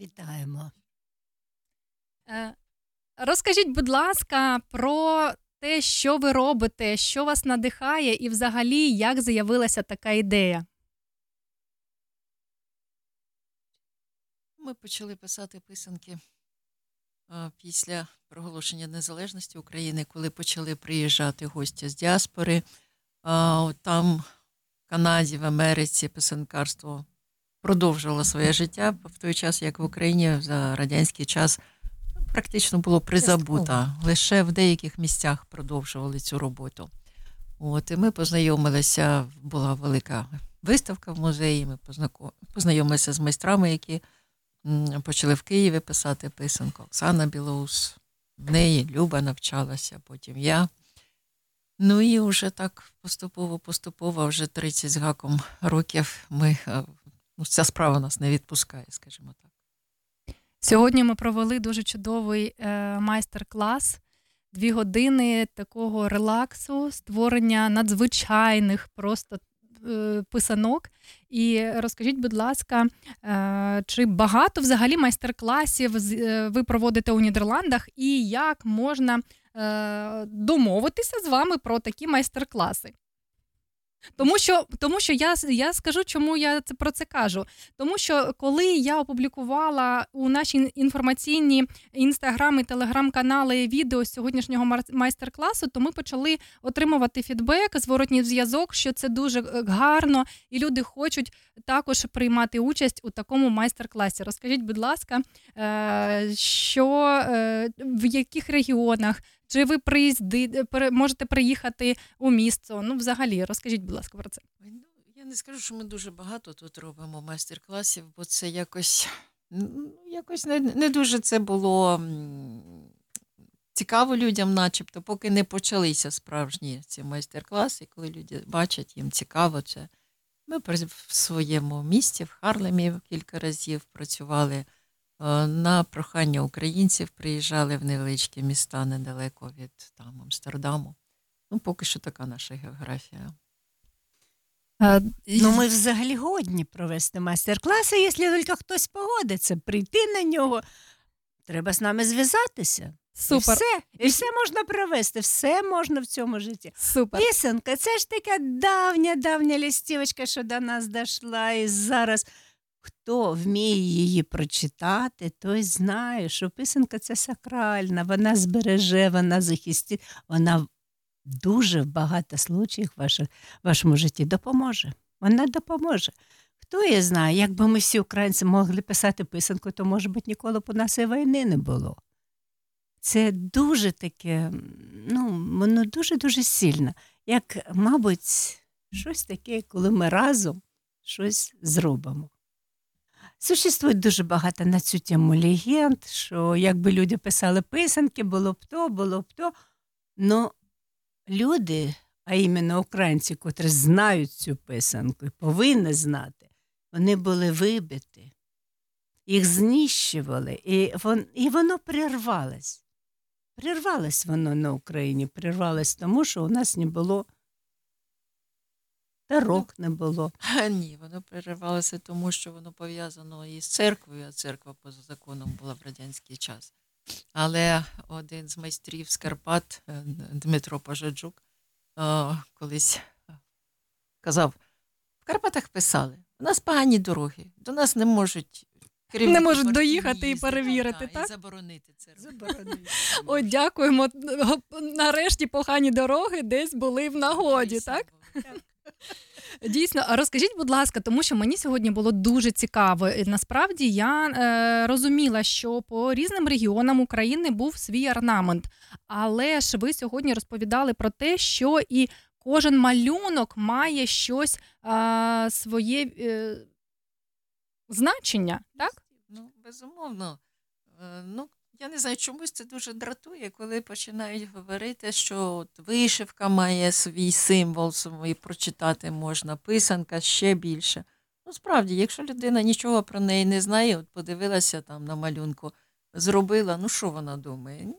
Вітаємо.
Е, розкажіть, будь ласка, про те, що ви робите, що вас надихає, і взагалі як з'явилася така ідея.
Ми почали писати писанки після проголошення незалежності України, коли почали приїжджати гості з діаспори. Там, в Канаді, в Америці, писанкарство продовжувало своє життя в той час, як в Україні за радянський час практично було призабуто. Лише в деяких місцях продовжували цю роботу. От, І ми познайомилися, була велика виставка в музеї. Ми познайомилися з майстрами, які почали в Києві писати писанку. Оксана Білоус, в неї Люба навчалася, потім я. Ну і вже так поступово-поступово, вже 30 з гаком років ми, е, ну, ця справа нас не відпускає, скажімо так.
Сьогодні ми провели дуже чудовий е, майстер-клас. Дві години такого релаксу, створення надзвичайних просто писанок. І розкажіть, будь ласка, е, чи багато взагалі майстер-класів е, ви проводите у Нідерландах, і як можна е, домовитися з вами про такі майстер-класи? Тому що, тому що я, я скажу, чому я це про це кажу. Тому що коли я опублікувала у наші інформаційні інстаграм і телеграм-канали відео з сьогоднішнього майстер-класу, то ми почали отримувати фідбек, зворотній зв'язок, що це дуже е, гарно, і люди хочуть також приймати участь у такому майстер-класі. Розкажіть, будь ласка, е, що е, в яких регіонах? Чи ви приїзди, пере- можете приїхати у місто? Ну, взагалі, розкажіть, будь ласка, про це.
Я не скажу, що ми дуже багато тут робимо майстер-класів, бо це якось, ну, якось не, не дуже це було цікаво людям, начебто, поки не почалися справжні ці майстер-класи, коли люди бачать, їм цікаво це. Ми в своєму місті, в Харлемі кілька разів працювали. Е, На прохання українців приїжджали в невеличкі міста недалеко від там, Амстердаму. Ну, поки що така наша географія.
Ну, ми взагалі годні провести майстер-класи, якщо тільки хтось погодиться, прийти на нього. Треба з нами зв'язатися.
Супер.
І все, і все можна провести, все можна в цьому житті.
Супер.
Пісенка, це ж така давня, давня листівочка, що до нас дійшла. І зараз хто вміє її прочитати, той знає, що писанка це сакральна, вона збереже, вона захистить, вона дуже в багато случаїв в вашому житті допоможе. Вона допоможе. Хто її знає, якби ми всі українці могли писати писанку, то, може бути, ніколи б у нас і війни не було. Це дуже таке, ну, воно дуже-дуже сильно. Як, мабуть, щось таке, коли ми разом щось зробимо. Существує дуже багато на цю тему легенд, що якби люди писали писанки, було б то, було б то. Но люди, а іменно українці, котрі знають цю писанку і повинні знати, вони були вибиті, їх знищували, і, вон, і воно прервалось. Прервалось воно на Україні, прервалось тому, що у нас не було дорог не було.
А, ні, воно переривалося тому, що воно пов'язано із церквою, а церква поза законом була в радянський час. Але один з майстрів з Карпат, е, Дмитро Пожаджук, е, колись казав: в Карпатах писали, у нас погані дороги, до нас не можуть. керівники
Не можуть доїхати і перевірити,
та,
так?
І заборонити це.
О, дякуємо. Нарешті погані дороги десь були в нагоді, так? Дійсно, розкажіть, будь ласка, тому що мені сьогодні було дуже цікаво. Насправді я е, розуміла, що по різним регіонам України був свій орнамент. Але ж ви сьогодні розповідали про те, що і кожен малюнок має щось е, своє е, значення, так?
Ну, безумовно. Е, Ну, я не знаю, чомусь це дуже дратує, коли починають говорити, що от вишивка має свій символ, свій прочитати можна, писанка ще більше. Ну, справді, якщо людина нічого про неї не знає, от подивилася там на малюнку, зробила, ну що вона думає? Ну,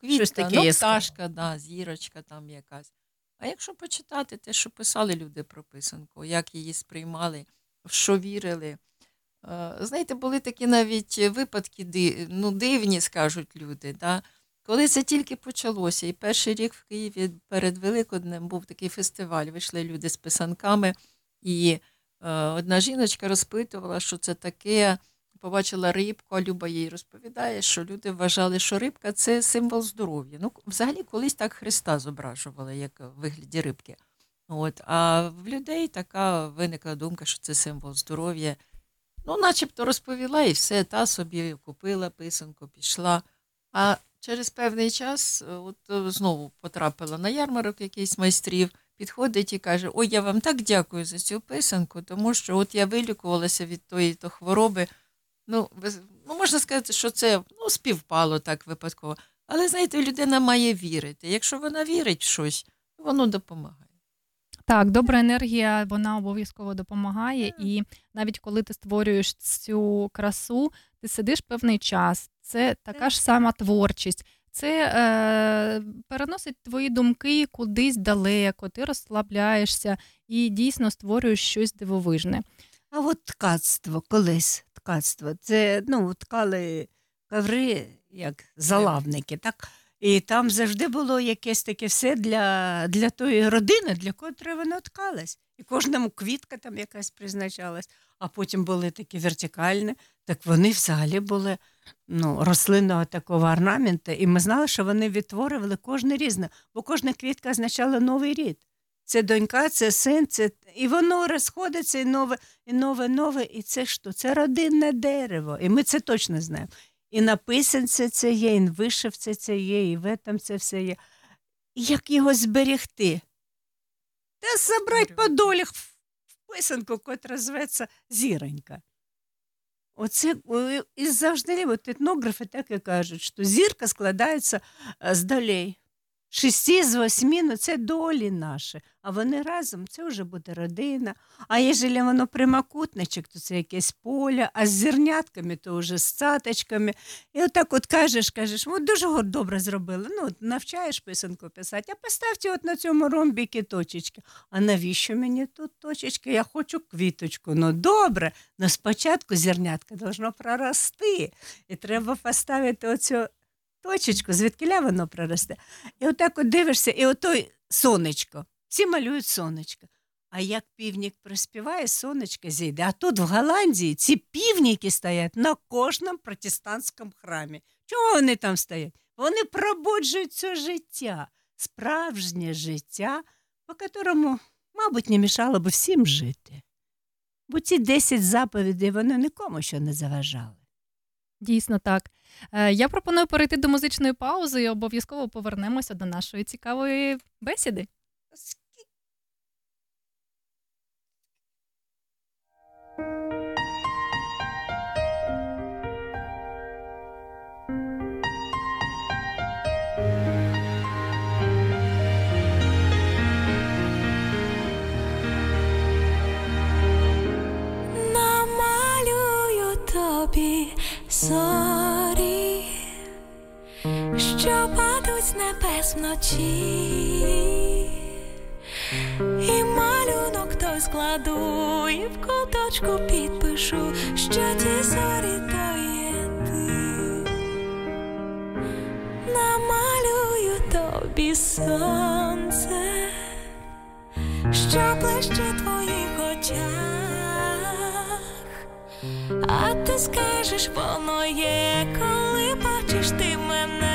Квітка,
Щось таке
ну, пташка, да, зірочка там якась. А якщо почитати те, що писали люди про писанку, як її сприймали, в що вірили. Е, Знаєте, були такі навіть випадки ну, дивні, скажуть люди. Да? Коли це тільки почалося, і перший рік в Києві перед Великоднем був такий фестиваль, вийшли люди з писанками, і е, одна жіночка розпитувала, що це таке. Побачила рибку, а Люба їй розповідає, що люди вважали, що рибка це символ здоров'я. Ну, взагалі, колись так Христа зображували, як в вигляді рибки. От, а в людей така виникла думка, що це символ здоров'я. Ну, начебто розповіла і все, та собі купила писанку, пішла. А через певний час е, от е, знову потрапила на ярмарок якийсь майстрів, підходить і каже: Ой, я вам так дякую за цю писанку, тому що от я вилікувалася від тої то хвороби. Ну, без- ну, можна сказати, що це ну, співпало так випадково. Але знаєте, людина має вірити. Якщо вона вірить в щось, воно допомагає.
Так, добра енергія вона обов'язково допомагає, і навіть коли ти створюєш цю красу, ти сидиш певний час. Це така ж сама творчість. Це е, переносить твої думки кудись далеко, ти розслабляєшся і дійсно створюєш щось дивовижне.
А от ткацтво колись, ткацтво, це ну, ткали коври, як залавники, так? І там завжди було якесь таке все для, для тої родини, для котрої воно ткалось. І кожному квітка там якась призначалась, а потім були такі вертикальні, так вони взагалі були ну, рослинного такого орнаменту, і ми знали, що вони відтворювали кожне різне, бо кожна квітка означала новий рід. Це донька, це син, це і воно розходиться, і нове, і нове, нове. І це що? Це родинне дерево. І ми це точно знаємо. І на писанці це є, і на вишивці це є, і в этом це все є. І як його зберегти? Та забрати по долях в писанку, котра зветься зіронька. Оце і завжди от етнографи так і кажуть, що зірка складається е, з долей. Шести з восьми, ну це долі наші, а вони разом це вже буде родина. А якщо воно прямокутничок, то це якесь поле, а з зернятками, то вже з цаточками. І отак от кажеш, кажеш, от дуже добре зробили. Ну, от навчаєш писанку писати, а поставте от на цьому ромбіки точечки. А навіщо мені тут точечки? Я хочу квіточку. Ну добре, але спочатку зернятка должно прорости. І треба поставити оцю точечку, звідкиля воно проросте. І отак от дивишся, і отой сонечко. Всі малюють сонечко. А як півнік приспіває, сонечко зійде. А тут в Голландії ці півніки стоять на кожному протестантському храмі. Чого вони там стоять? Вони пробуджують це життя, справжнє життя, по которому, мабуть, не мішало би всім жити. Бо ці 10 заповідей вони нікому ще не заважали.
Дійсно так. Е, Я пропоную перейти до музичної паузи і обов'язково повернемося до нашої цікавої бесіди.
Намалюю тобі зорі, що падуть з небес вночі, і малюнок той складу, і в куточку підпишу, що ті зорі то є ти. Намалюю тобі сонце, що ближче твоїх очах, а ти скажеш, воно є, коли бачиш ти мене,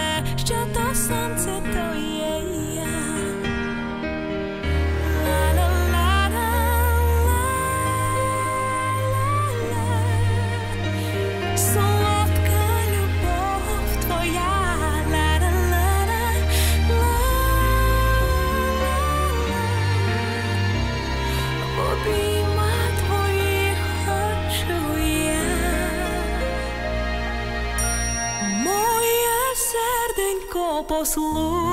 slow.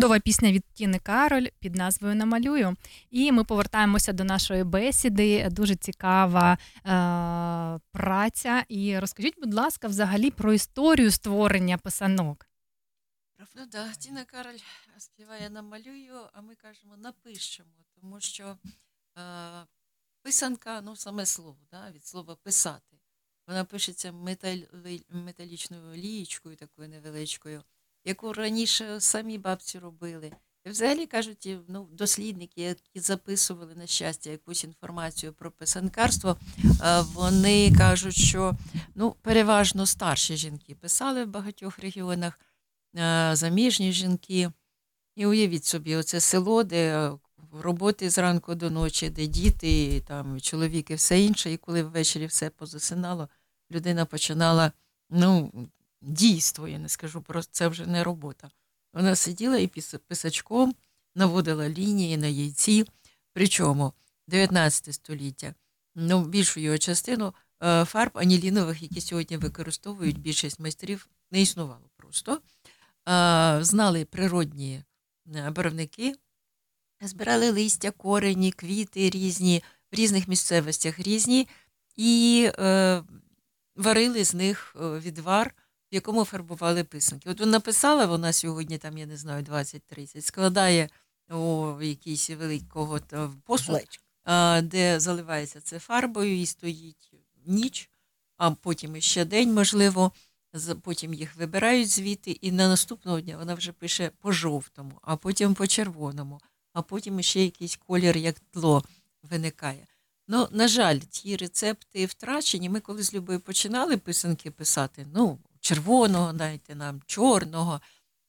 Чудова пісня від Тіни Кароль під назвою Намалюю. І ми повертаємося до нашої бесіди. Дуже цікава е- праця. І розкажіть, будь ласка, взагалі про історію створення писанок.
Правда, да. Тіна Кароль співає намалюю, а ми кажемо напишемо, тому що е, писанка, ну саме слово, да, від слова писати. Вона пишеться металь, металічною лієчкою, такою невеличкою яку раніше самі бабці робили. І взагалі кажуть, ну, дослідники, які записували на щастя якусь інформацію про писанкарство, вони кажуть, що ну, переважно старші жінки писали в багатьох регіонах, заміжні жінки. І уявіть собі, оце село, де роботи зранку до ночі, де діти, там, чоловік і все інше, і коли ввечері все позасинало, людина починала ну, дійство, я не скажу, просто це вже не робота. Вона сиділа і писачком наводила лінії на яйці. Причому 19 століття, ну, більшу його частину е, фарб анілінових, які сьогодні використовують більшість майстрів, не існувало просто. Знали природні е, барвники, збирали листя, корені, квіти різні, в різних місцевостях різні, і е, варили з них е, відвар в якому фарбували писанки. От вона написала, вона сьогодні, там, я не знаю, 20-30, складає у якийсь великого посуд, де заливається це фарбою і стоїть ніч, а потім ще день, можливо. Потім їх вибирають звідти, і на наступного дня вона вже пише по жовтому, а потім по червоному, а потім ще якийсь колір, як тло виникає. Ну, на жаль, ті рецепти втрачені. Ми коли з Любою починали писанки писати, ну, червоного, дайте нам, чорного.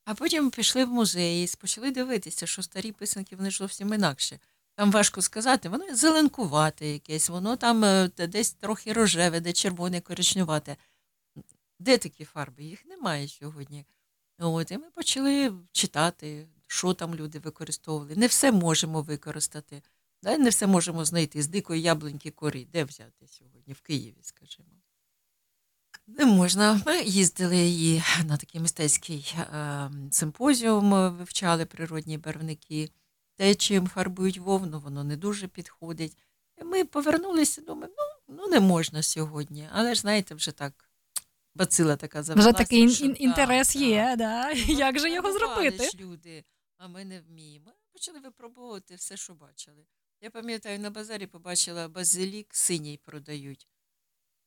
А потім пішли в музеї, почали дивитися, що старі писанки вони зовсім інакше. Там важко сказати, воно зеленкувате якесь, воно там е, десь трохи рожеве, де червоне, коричневате. Де такі фарби? Їх немає сьогодні. От, І ми почали читати, що там люди використовували. Не все можемо використати, не все можемо знайти з дикої яблуньки кори. Де взяти сьогодні? В Києві, скажімо. Не можна. Ми їздили її на такий мистецький е, симпозіум, вивчали природні барвники. Те, чим фарбують вовну, воно не дуже підходить. І Ми повернулися, думаємо, ну ну не можна сьогодні. Але ж знаєте, вже так бацила така завелася.
Вже такий
що,
ін- інтерес
да,
є, да. як же його зробити?
ж люди, а ми не вміємо. Ми почали випробовувати все, що бачили. Я пам'ятаю, на базарі побачила базилік синій продають.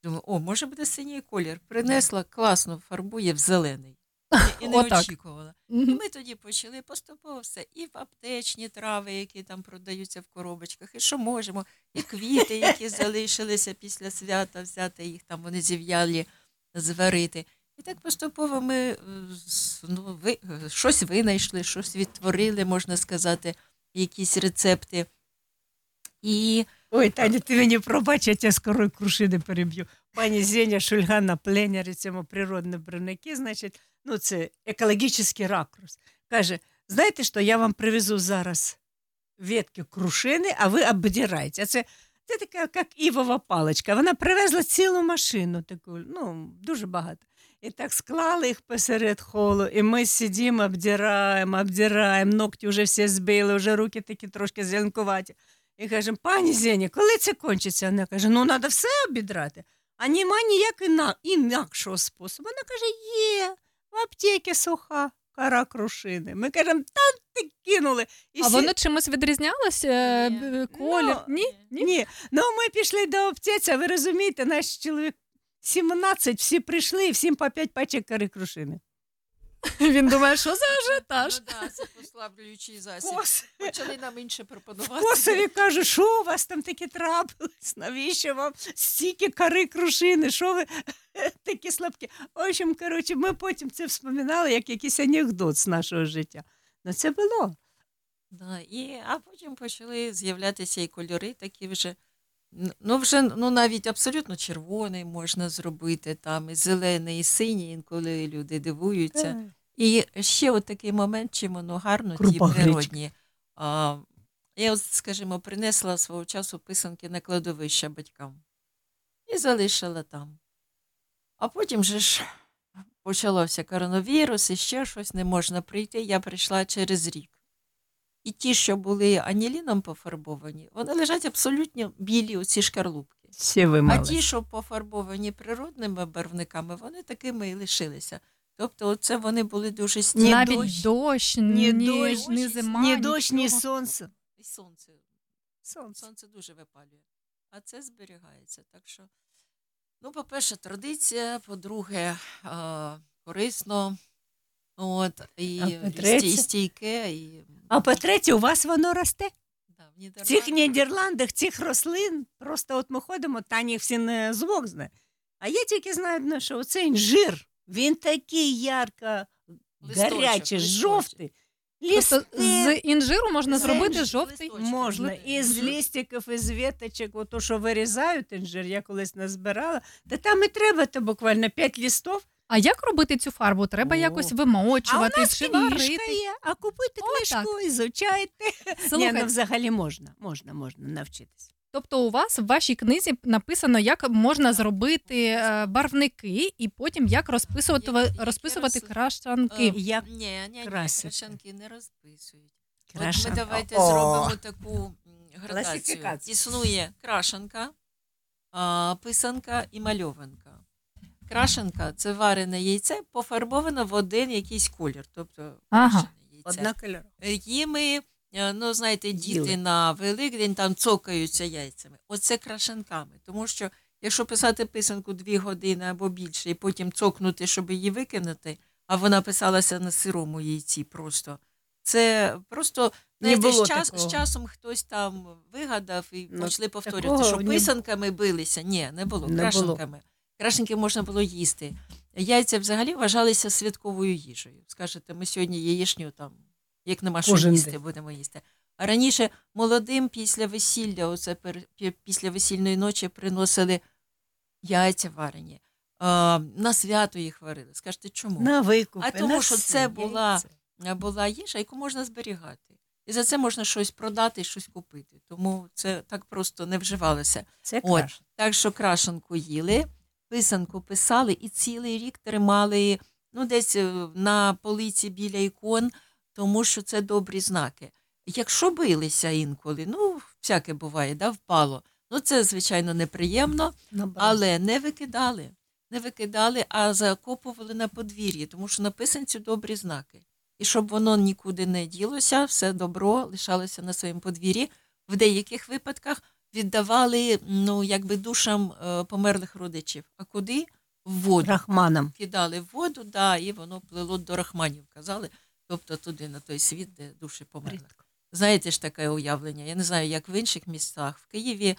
Думаю, о, може буде синій колір. Принесла, класно фарбує в зелений. І, і не
Отак.
очікувала. І ми тоді почали поступово все. І в аптечні трави, які там продаються в коробочках, і що можемо, і квіти, які залишилися після свята, взяти їх там, вони зів'ялі, зварити. І так поступово ми е, ну, ви, щось винайшли, щось відтворили, можна сказати, якісь рецепти. І
Ой, Таня, ти мені пробач, я тебе скоро крушини переб'ю. Пані Зеня Шульга на пленері цьому природні броники, значить, ну це екологічний ракурс. Каже: знаєте що, я вам привезу зараз ветки крушини, а ви обдираєте. А це, це така, як івова паличка. Вона привезла цілу машину, таку, ну, дуже багато. І так склали їх посеред холу, і ми сидимо, обдираємо, обдираємо, ногті вже всі збили, вже руки такі трошки зеленкуваті. І кажемо, пані Зені, коли це кончиться? Вона каже, ну треба все обідрати. А нема ніяк іна- інакшого способу. Вона каже, є, в аптеці суха кара крушини. Ми кажемо, та ти кинули. І
А
всі-
воно чимось відрізнялось? е, б- Колір? Ні?
Ні. Ну ми пішли до аптеці, а ви розумієте, наш чоловік 17, всі прийшли і всім по 5 пачок кари крушини.
Він думає, що за ажіотаж?
Ну, да, це послаблюючий засіб.
Кос-
Почали нам інше пропонувати.
Косові кажу, що у вас там таке трапилось? Навіщо вам стільки кари крушини? Що ви такі слабкі? В общем, коротше, ми потім це вспоминали як якийсь анекдот з нашого життя. Ну це було.
Да, і, а потім почали з'являтися і кольори такі вже. Ну, вже ну, навіть абсолютно червоний можна зробити, там, і зелений, і синій, інколи люди дивуються.
Так.
І ще от такий момент, чим воно гарно, ті
Крупа
природні. А, я, от, скажімо, принесла свого часу писанки на кладовище батькам і залишила там. А потім же ж почався коронавірус, і ще щось не можна прийти. Я прийшла через рік. І ті, що були аніліном пофарбовані, вони лежать абсолютно білі, оці шкарлупки.
Ще
А ті, що пофарбовані природними барвниками, вони такими і лишилися. Тобто, оце вони були дуже стійкі.
Навіть дощ, ні,
дощ,
ні зима,
ні дощ, ні сонце.
І сонце.
Сонце.
Сонце дуже випалює. А це зберігається. Так що, ну, по-перше, традиція, по-друге, корисно. От, і,
А
і
по-третє?
стійке, і
А по-третє, у вас воно росте?
в
В цих Нідерландах, цих рослин, просто от ми ходимо, Тані всі не звук знає. А я тільки знаю одне, що оцей інжир, він такий ярко гарячий, жовтий.
Тобто з інжиру можна зробити жовтий.
Можна. Із
Мгм.
лістиків, із веточок, ото, що вирізають інжир, я колись назбирала. Та там і треба то буквально 5 листів.
А як робити цю фарбу? Треба якось вимочувати
а у нас
чи
книжка
варити?
є, а купуйте книжку і звучайте. Ні, ну взагалі можна, можна, можна навчитися.
Тобто у вас в вашій книзі написано, як можна зробити е, барвники і потім як розписувати, розписувати крашанки.
Е, ні, ні, ні,
красити.
крашанки не розписують. От
Крашанка.
ми давайте
О!
зробимо таку м, градацію.
Класифікацію.
Існує крашанка, а, писанка і мальованка. Крашенка це варене яйце, пофарбовано в один якийсь колір. Тобто
Ага.
яйце. Її ми, е, ну знаєте, діти
Їли.
на Великдень там цокаються яйцями. Оце крашенками. Тому що якщо писати писанку дві години або більше, і потім цокнути, щоб її викинути, а вона писалася на сирому яйці просто. Це просто
Не було
з, час,
такого.
з часом хтось там вигадав і
Ну,
почали повторювати, що писанками билися. Ні, не було.
Не було.
Крашенки можна було їсти. Яйця взагалі вважалися святковою їжею. Скажете, ми сьогодні яєчню там, як нема що
Кожен
їсти,
день.
будемо їсти. А раніше молодим після весілля, оце після весільної ночі приносили яйця варені. А, на свято їх варили. Скажете, чому?
На викупи,
а тому,
на
що це була, була їжа, яку можна зберігати. І за це можна щось продати щось купити. Тому це так просто не вживалося.
Це
От, так що крашенку їли, писанку писали і цілий рік тримали ну, десь е, на полиці біля ікон, тому що це добрі знаки. Якщо билися інколи, ну, всяке буває, да, впало. Ну, це, звичайно, неприємно, але не викидали. Не викидали, а закопували на подвір'ї, тому що на писанці добрі знаки. І щоб воно нікуди не ділося, все добро лишалося на своєму подвір'ї. В деяких випадках віддавали ну, якби душам е, померлих родичів. А куди? В воду.
Рахманам.
Кидали в воду, да, і воно плило до рахманів, казали, тобто туди, на той світ, де душі померлих. Знаєте ж таке уявлення. Я не знаю, як в інших містах. В Києві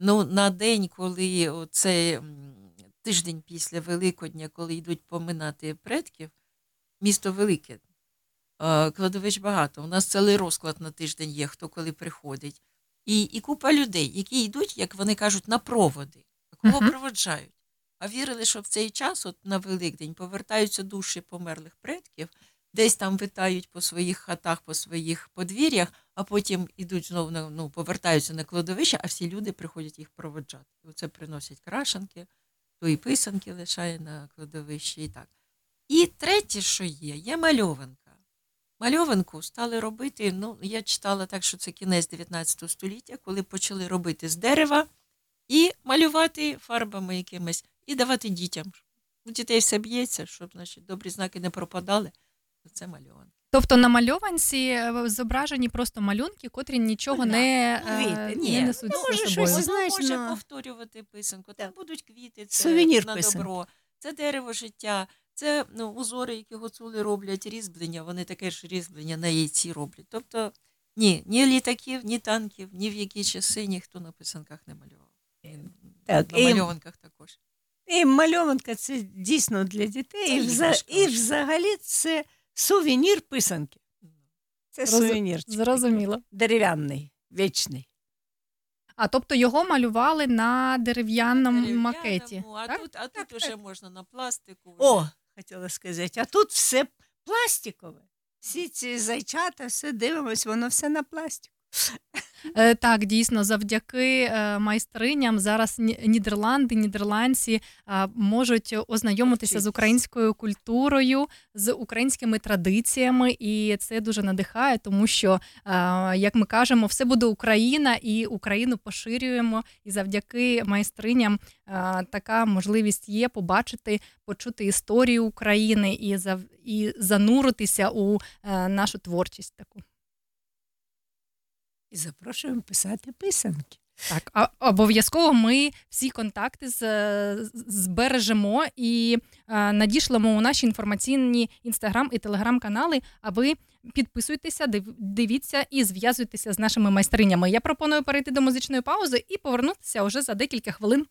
ну, на день, коли це тиждень після Великодня, коли йдуть поминати предків, місто велике. е, Кладовищ багато. У нас цілий розклад на тиждень є, хто коли приходить. І, і купа людей, які йдуть, як вони кажуть, на проводи. Кого
Мгм.
проводжають? А вірили, що в цей час, от на Великдень, повертаються душі померлих предків, десь там витають по своїх хатах, по своїх подвір'ях, а потім ідуть знову на- ну, повертаються на кладовище, а всі люди приходять їх проводжати. Оце приносять крашанки, то і писанки лишає на кладовищі і так. І третє, що є, є мальованка. Мальованку стали робити. Ну, я читала так, що це кінець 19 століття, коли почали робити з дерева і малювати фарбами якимись, і давати дітям. У дітей все б'ється, щоб значить, добрі знаки не пропадали. то Це мальованка.
Тобто на мальованці е, зображені просто малюнки, котрі нічого не, е,
Квіти,
не
ні.
несуть
Ну,
за
може,
собою.
щось
Воно
знаєш,
може
на-
повторювати писанку. Там будуть квіти, це
Сувенір
на
писанки.
добро. Це дерево життя, це ну, узори, які гуцули роблять, різьблення, вони таке ж різьблення на яйці роблять. Тобто ні, ні літаків, ні танків, ні в які часи ніхто на писанках не малював.
Так,
на
і-
мальованках також.
І мальованка це дійсно для дітей.
Це
і, вза...
іграшка
і взагалі це сувенір писанки. Це
Роз-
сувенірчик.
Зрозуміло.
Дерев'яний, вічний.
А тобто його малювали на дерев'яному макеті.
А тут, а тут уже можна на пластику.
О, хотіла сказати, а тут все пластикове. Всі ці зайчата, все дивимось, воно все на пластику.
Е, Так, дійсно, завдяки е, майстриням зараз Ні- Нідерланди, нідерландці е, можуть ознайомитися з українською культурою, з українськими традиціями, і це дуже надихає, тому що, як ми кажемо, все буде Україна, і Україну поширюємо. І завдяки майстриням така можливість є побачити, почути історію України і зануритися у нашу творчість таку.
І запрошуємо писати писанки.
Так, а обов'язково ми всі контакти з, з- збережемо і е, надішлемо у наші інформаційні інстаграм і телеграм-канали. А ви підписуйтеся, див- дивіться і зв'язуйтеся з нашими майстринями. Я пропоную перейти до музичної паузи і повернутися уже за декілька хвилин.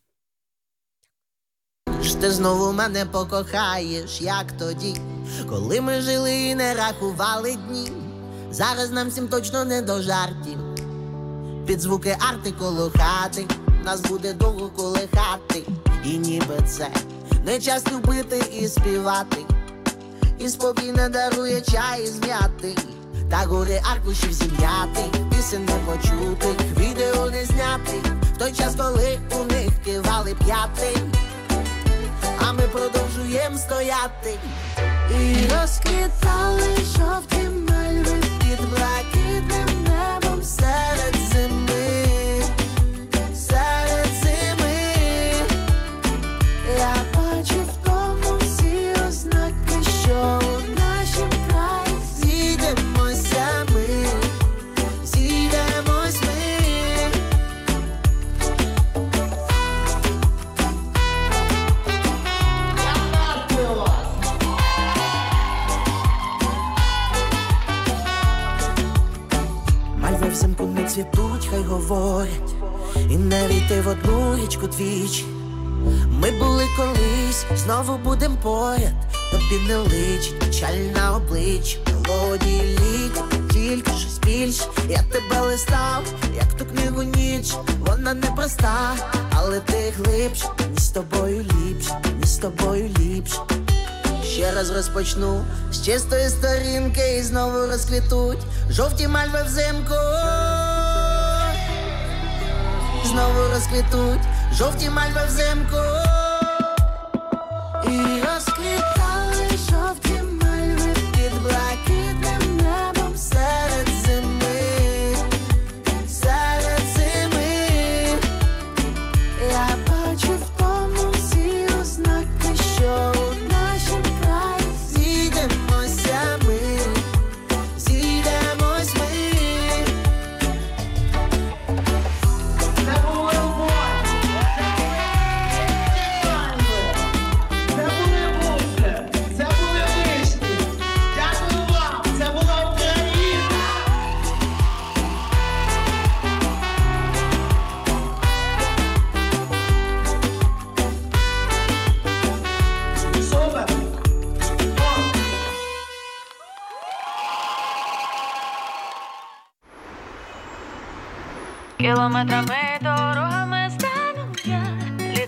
ж ти знову мене покохаєш, як тоді, коли ми жили і не рахували дні. Зараз нам всім точно не до жартів. Під звуки арти коло хати, нас буде довго колихати, і ніби це не час любити і співати. І спокійно дарує чай з м'яти, та гори аркушів зім'яти, пісень не почутих, відео не знятих, в той час, коли у них кивали п'яти. А ми продовжуємо стояти. І розквітали жовті мальви під блакитним небом серед цвітуть, хай говорять, і не війти в одну річку двічі. Ми були колись, знову будем поряд, тобі не личить печаль на обличчя, молоді літ, тільки щось більше. Я тебе листав, як ту книгу ніч, вона непроста, але ти глибше, ні з тобою ліпше, ні з тобою ліпше. Ще раз розпочну з чистої сторінки і знову розквітуть жовті мальви взимку. Знову розквітуть жовті мальви взимку. І розквітали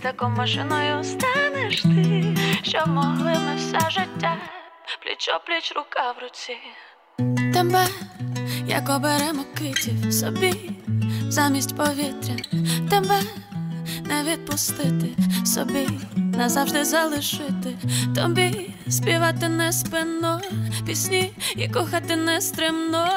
літаком машиною станеш ти, щоб могли ми все життя, пліч пліч рука в руці.
Тебе, як оберемо китів собі, замість повітря, тебе не відпустити собі, назавжди залишити тобі, співати не спино, пісні і кохати не стримно.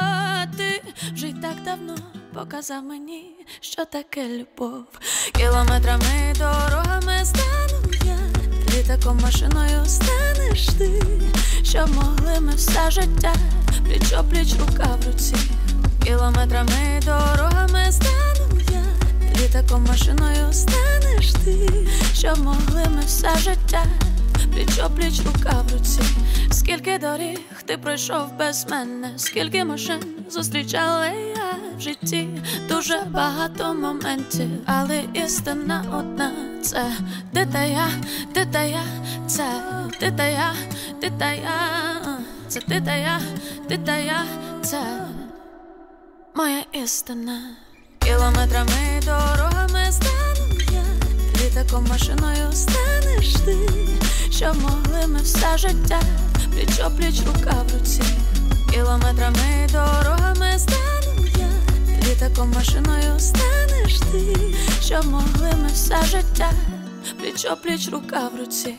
Ти вже й так давно показав мені, що таке любов. Кілометрами дорогами стану я, літаком машиною станеш ти, щоб могли ми все життя, пліч пліч рука в руці. Кілометрами дорогами стану я, літаком машиною станеш ти, щоб могли ми все життя, пліч пліч рука в руці. Скільки доріг ти пройшов без мене, скільки машин зустрічала я в житті, дуже багато моментів, але істина одна це ти та я, ти та я, це ти та я, ти та я, Це ти та я, ти та я, це моя істина. Кілометрами дорогами літаком машиною станеш ти, щоб могли ми все життя, пліч опліч рука в руці. Кілометрами дорогами стану я, літаком машиною станеш ти, щоб могли ми все життя, пліч опліч рука в руці.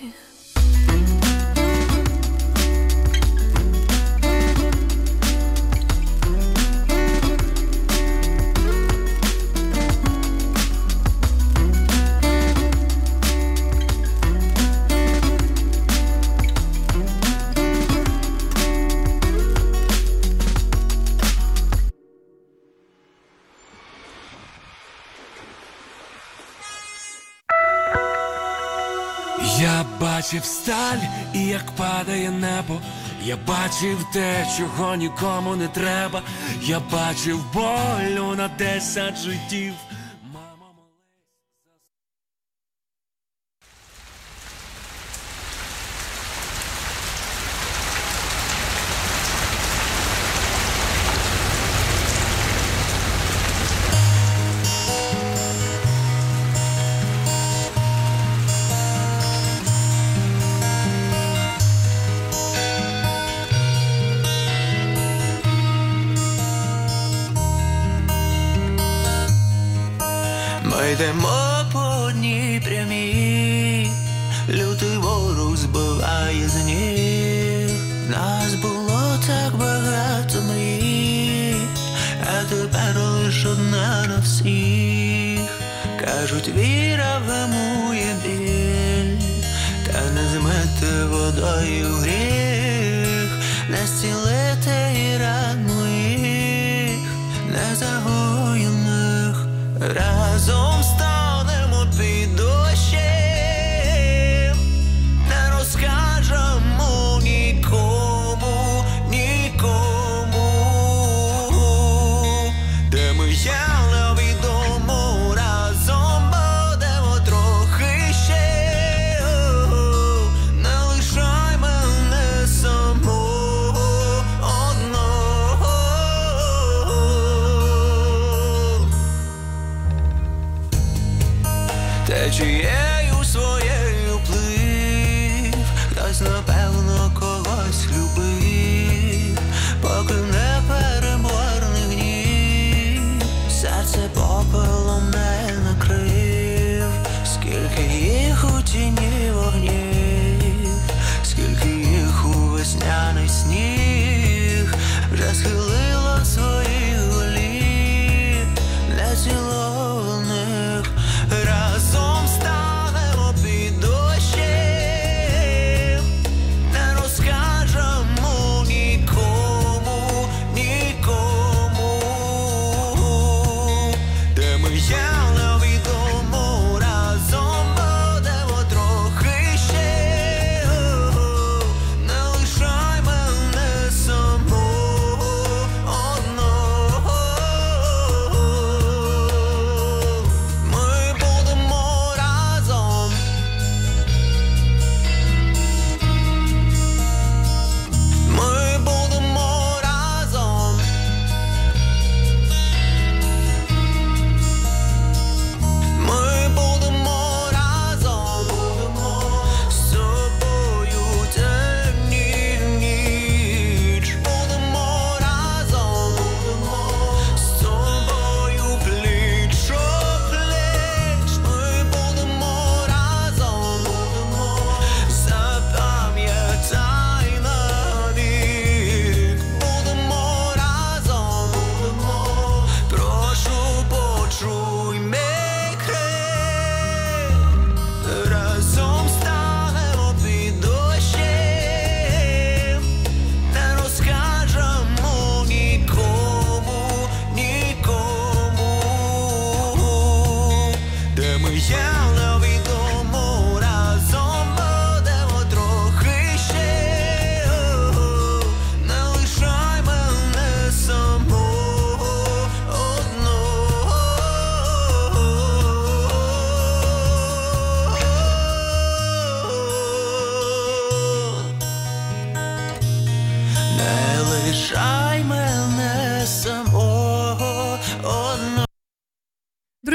Бачив сталь і як падає небо. Я бачив те, чого нікому не треба. Я бачив болю на десять життів.
Йдемо по одній прямій, лютий ворог збиває з ніг. Нас було так багато мрій, а тепер лиш одна на всіх. Кажуть, віра вимує біль, та не змити водою гріх,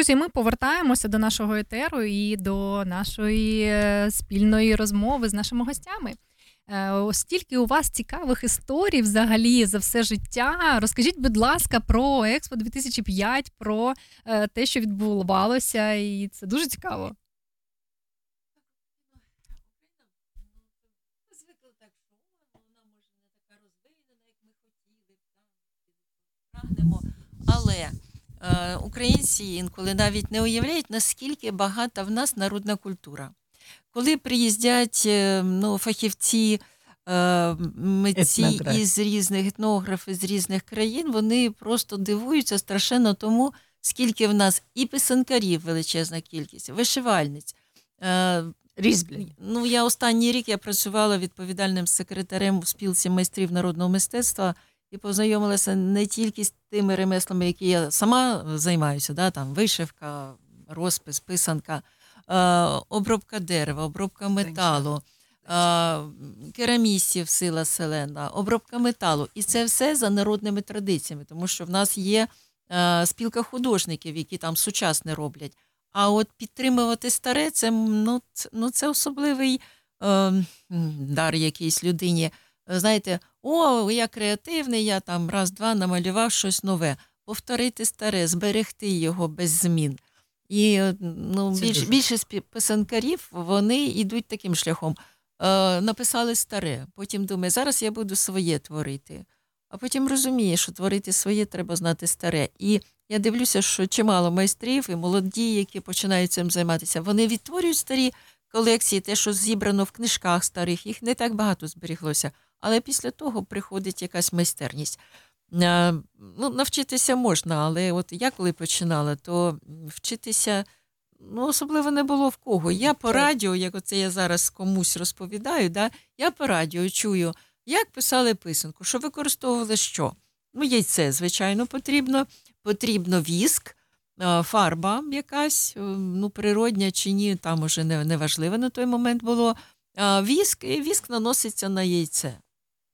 Друзі, ми повертаємося до нашого етеру і до нашої е, спільної розмови з нашими гостями. Е, Стільки у вас цікавих історій взагалі за все життя. Розкажіть, будь ласка, про Експо 2005, про е, те, що відбувалося, і це дуже цікаво.
Але українці інколи навіть не уявляють, наскільки багата в нас народна культура. Коли приїздять е, ну, фахівці, е, митці
Етнограф.
із різних етнографи з різних країн, вони просто дивуються страшенно тому, скільки в нас і писанкарів величезна кількість, вишивальниць. Е, Ну, я останній рік я працювала відповідальним секретарем у спілці майстрів народного мистецтва і познайомилася не тільки з тими ремеслами, які я сама займаюся, да, там вишивка, розпис, писанка, е, обробка дерева, обробка металу, е, керамістів сила селена, обробка металу. І це все за народними традиціями, тому що в нас є е, спілка художників, які там сучасне роблять. А от підтримувати старе, це, ну, це, ну, це особливий е, дар якійсь людині. Знаєте, о, я креативний, я там раз-два намалював щось нове. Повторити старе, зберегти його без змін. І ну, більш, більшість писанкарів вони йдуть таким шляхом. Е, написали старе, потім думає, зараз я буду своє творити. А потім розуміє, що творити своє треба знати старе. І я дивлюся, що чимало майстрів і молоді, які починають цим займатися, вони відтворюють старі колекції, те, що зібрано в книжках старих, їх не так багато зберіглося. Але після того приходить якась майстерність. Е, Ну, навчитися можна, але от я коли починала, то вчитися ну, особливо не було в кого. Я по радіо, як оце я зараз комусь розповідаю, да, я по радіо чую, як писали писанку, що використовували що. Ну, яйце, звичайно, потрібно, потрібно віск, е, фарба якась, е, ну, природня чи ні, там уже не, не важливо на той момент було. Віск, і віск наноситься на яйце.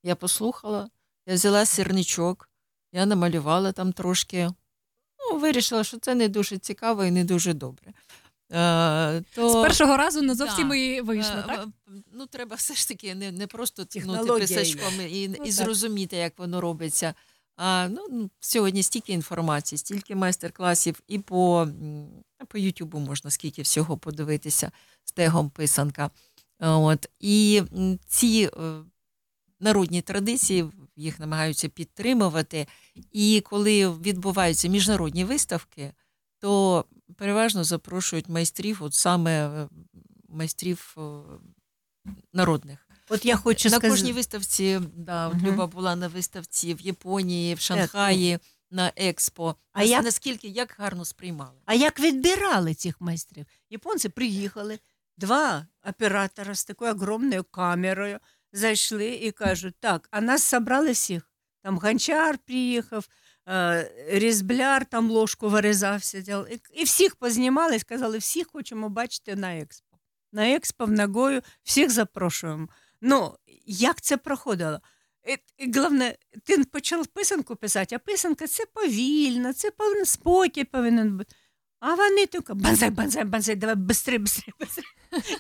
Я послухала, я взяла сірничок, я намалювала там трошки. Ну, вирішила, що це не дуже цікаво і не дуже добре. Е, то...
З першого разу не зовсім
Да.
і вийшло,
Е,
так?
Ну, треба все ж таки не, не просто тягнути писачком і,
Ну,
і зрозуміти, як воно робиться. А ну, ну, сьогодні стільки інформації, стільки майстер-класів, і по, по Ютубу можна скільки всього подивитися з тегом писанка. От. І ці е, народні традиції їх намагаються підтримувати. І коли відбуваються міжнародні виставки, то переважно запрошують майстрів, от саме е, майстрів е, народних.
От я хочу
на
сказати-
кожній виставці, да, от
Мгм.
Люба була на виставці в Японії, в Шанхаї, на експо.
А
Нас-
як-
наскільки як гарно сприймали?
А як відбирали цих майстрів? Японці приїхали, два оператора з такою огромною камерою зайшли і кажуть: так, а нас собрали всіх. Там гончар приїхав, е, різбляр там ложку вирізався. дял- І, всіх познімали і сказали, всіх хочемо бачити на експо. На експо в Нагою всіх запрошуємо. Ну, як це проходило? І, і головне, ти почав писанку писати, а писанка це повільно, це повинен спокій повинен бути. А вони тільки банзай, банзай, банзай, давай быстрее, быстрее, быстрее.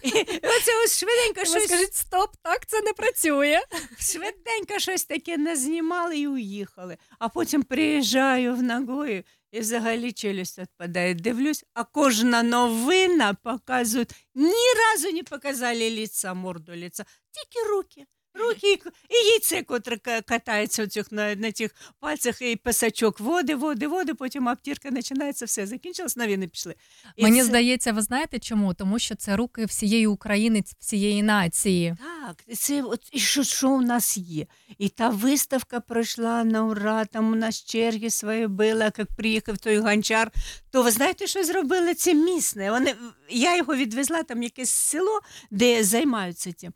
І оце ось швиденько
Ви
щось.
скажіть, стоп, так це не працює.
Швиденько щось таке назнімали і уїхали. А потім приїжджаю в Нагою і взагалі челюсть відпадає. Дивлюсь, а кожна новина показує. Ні разу не показали лица, морду лица, тільки руки. Руки і, яйце, котре катається у цих, на, на цих пальцях, і писачок води, води, води, потім обтірка починається, все, закінчилось, новини пішли. І
Мені
це-
здається, ви знаєте чому? Тому що це руки всієї України, всієї нації.
Так, це от і що, що у нас є? І та виставка пройшла на ура, там у нас черги свої були, як приїхав той гончар. То ви знаєте, що зробили? Це місне. Вони, я його відвезла там якесь село, де займаються цим.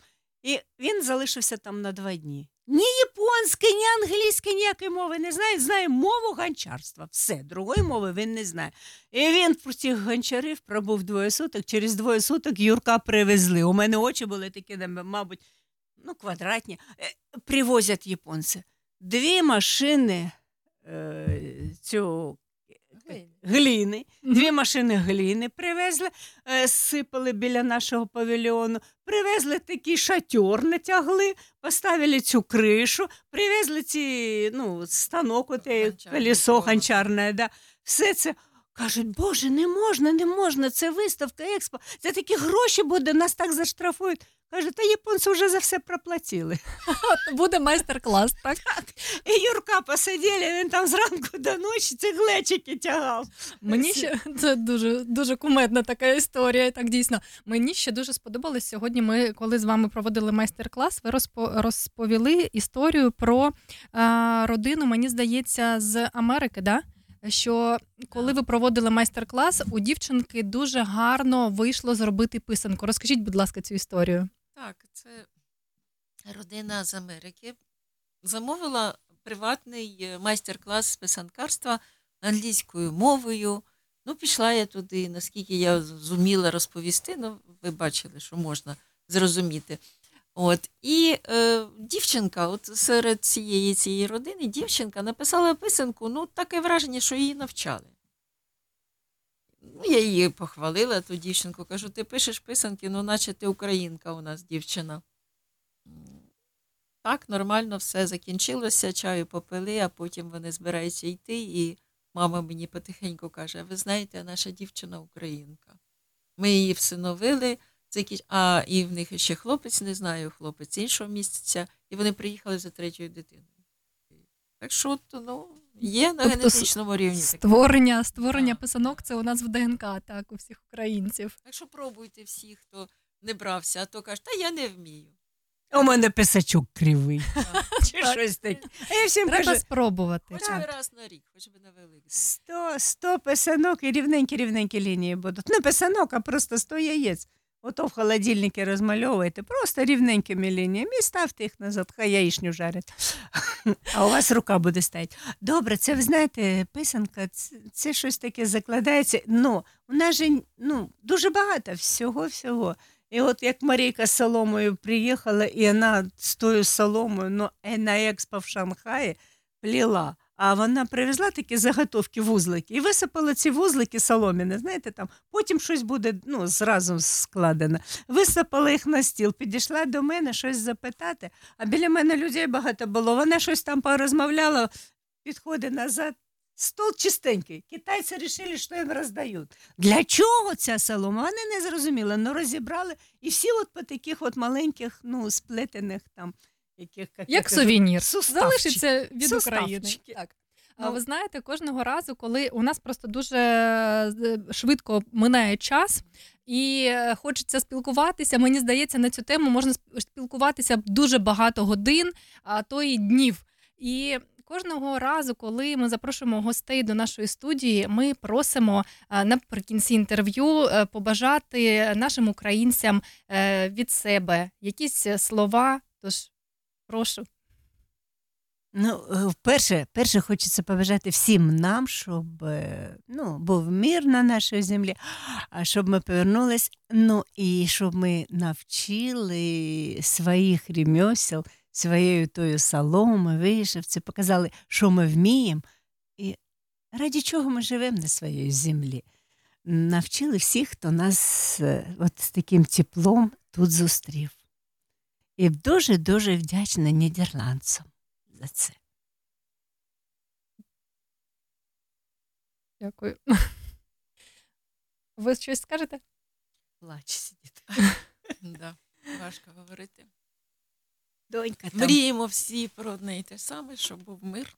І він залишився там на два дні. Ні японської, ні англійської, ніякої мови не знає. Знає мову гончарства. Все, другої мови він не знає. І він про цих гончарів пробув двоє суток. Через двоє суток Юрка привезли. У мене очі були такі, мабуть, ну, квадратні, е, привозять японці. Дві машини е, цього гліни, дві машини гліни привезли, е, сипали біля нашого павільйону, привезли такий шатер, натягли, поставили цю кришу, привезли ці, ну, станок, оте, колесо гончарне, да. все це. Кажуть, Боже, не можна, не можна, це виставка, експо, це такі гроші буде, нас так заштрафують. Каже, та японці вже за все проплатили.
Буде майстер-клас, так?
так. І Юрка посиділи, він там зранку до ночі ці глечики тягав.
Мені ще це дуже дуже кумедна така історія. Так дійсно. Мені ще дуже сподобалось сьогодні. Ми, коли з вами проводили майстер-клас, ви розпо, розповіли історію про а, родину, мені здається, з Америки, да? Що коли ви проводили майстер-клас, у дівчинки дуже гарно вийшло зробити писанку. Розкажіть, будь ласка, цю історію.
Так, це родина з Америки замовила приватний майстер-клас з писанкарства англійською мовою. Ну, пішла я туди, наскільки я зуміла розповісти, ну, ви бачили, що можна зрозуміти. От, І е, дівчинка, от серед цієї цієї родини, дівчинка написала писанку, ну, таке враження, що її навчали. Ну, Я її похвалила, ту дівчинку, кажу, ти пишеш писанки, ну, наче ти українка у нас дівчина. Так, нормально все закінчилося, чаю попили, а потім вони збираються йти, і мама мені потихеньку каже: ви знаєте, наша дівчина українка. Ми її всиновили, а і в них ще хлопець, не знаю, хлопець іншого місяця, і вони приїхали за третьою дитиною. Так що, от, ну, є на
Тобто
генетичному рівні. таке.
Створення, створення писанок це у нас в ДНК, так, у всіх українців.
Так що пробуйте всі, хто не брався, а то каже, та я не вмію.
У мене писачок кривий. Чи
Так.
щось таке. А я всім
Треба
кажу,
спробувати.
Хоч би раз на рік, хоч би на великий.
Сто, сто писанок і рівненькі-рівненькі лінії будуть. Не писанок, а просто сто яєць. Ото в холодильнику розмальовуєте, просто рівненькими лініями і ставте їх назад, хай яєчню жарять. А у вас рука буде стояти. Добре, це ви знаєте, писанка, це, це щось таке закладається. Ну, у нас же ну, дуже багато всього-всього. І от як Марійка з соломою приїхала, і вона з тою соломою ну, е, на експо в Шанхаї пліла. А вона привезла такі заготовки вузлики і висипала ці вузлики соломіни. Знаєте, там потім щось буде ну, зразу складено. Висипала їх на стіл, підійшла до мене щось запитати. А біля мене людей багато було. Вона щось там порозмовляла, підходить назад. Стол чистенький. Китайці вирішили, що їм роздають. Для чого ця солома? Вони не зрозуміли, але розібрали. І всі от по таких от маленьких, ну, сплетених там, яких, як,
Як сувенір.
суставчики.
Залишиться від України. Так. А
Ну.
ви знаєте, кожного разу, коли у нас просто дуже швидко минає час, і е, хочеться спілкуватися. Мені здається, на цю тему можна спілкуватися дуже багато годин, а то і днів. І кожного разу, коли ми запрошуємо гостей до нашої студії, ми просимо е, наприкінці інтерв'ю е, побажати нашим українцям від себе якісь слова. Тож прошу.
Ну, е, вперше, перше хочеться побажати всім нам, щоб е, ну, був мир на нашій землі, а щоб ми повернулись, ну і щоб ми навчили своїх ремесел, своєю тою соломи, вишивці, показали, що ми вміємо, і раді чого ми живемо на своїй землі. Навчили всіх, хто нас е, от з таким теплом тут зустрів. І дуже-дуже вдячна нідерландцям за це.
Дякую. Ви щось скажете?
Плач сидіти. да, важко говорити.
Донька там.
Мріємо всі про одне і те саме, щоб був мир,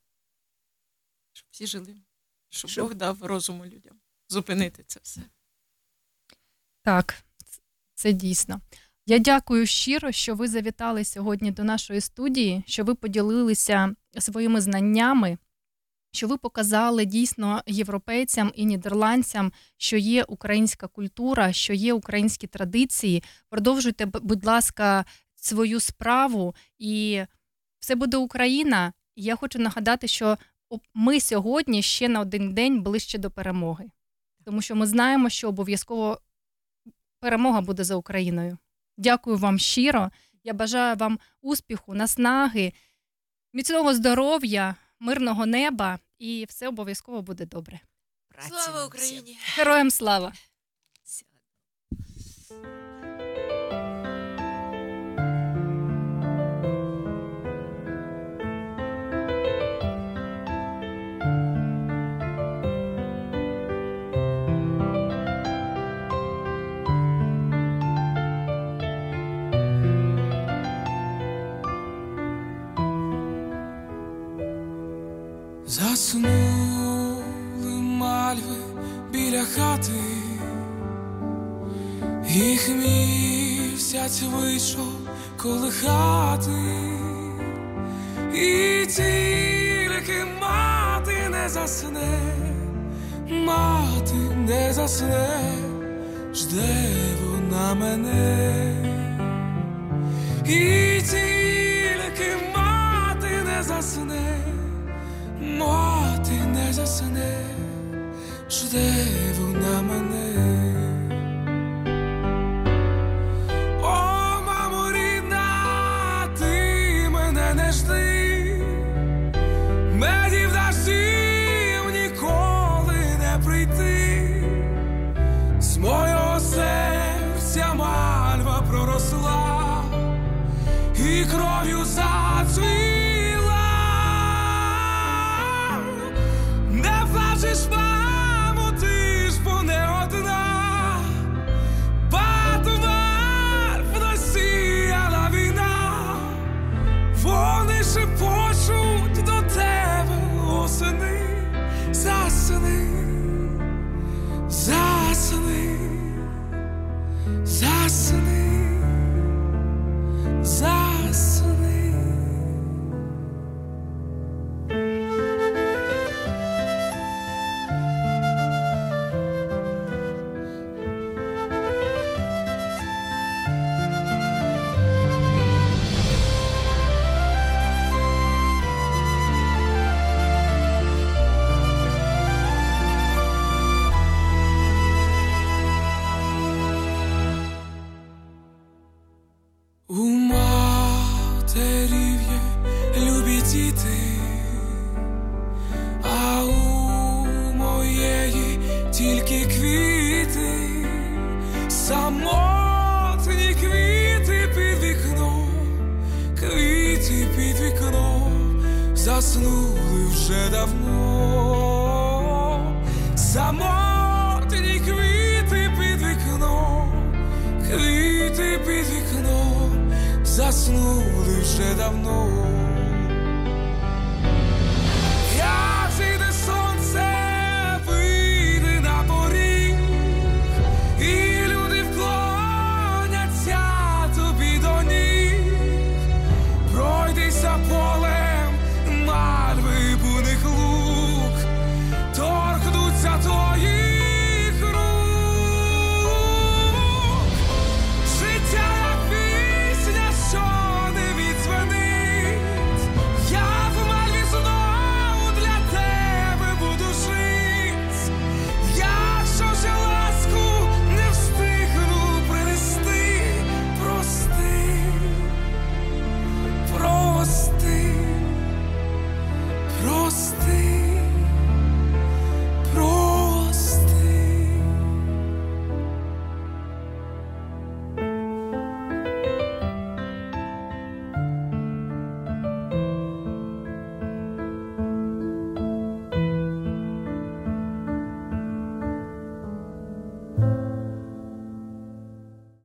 щоб всі жили, щоб
Щоб-
Бог дав розуму людям зупинити це все.
Так, це дійсно. Я дякую щиро, що ви завітали сьогодні до нашої студії, що ви поділилися своїми знаннями, що ви показали дійсно європейцям і нідерландцям, що є українська культура, що є українські традиції. Продовжуйте, будь ласка, свою справу, і все буде Україна. Я хочу нагадати, що ми сьогодні ще на один день ближче до перемоги, тому що ми знаємо, що обов'язково перемога буде за Україною. Дякую вам щиро Я бажаю вам успіху, наснаги, міцного здоров'я, мирного неба, і все обов'язково буде добре.
Слава Україні!
Героям слава!
Заснули мальви біля хати, їх місяць вийшов колихати, і тільки мати не засне, мати не засне, жде вона мене, і тільки мати не засне. Мати не засне, жде мене.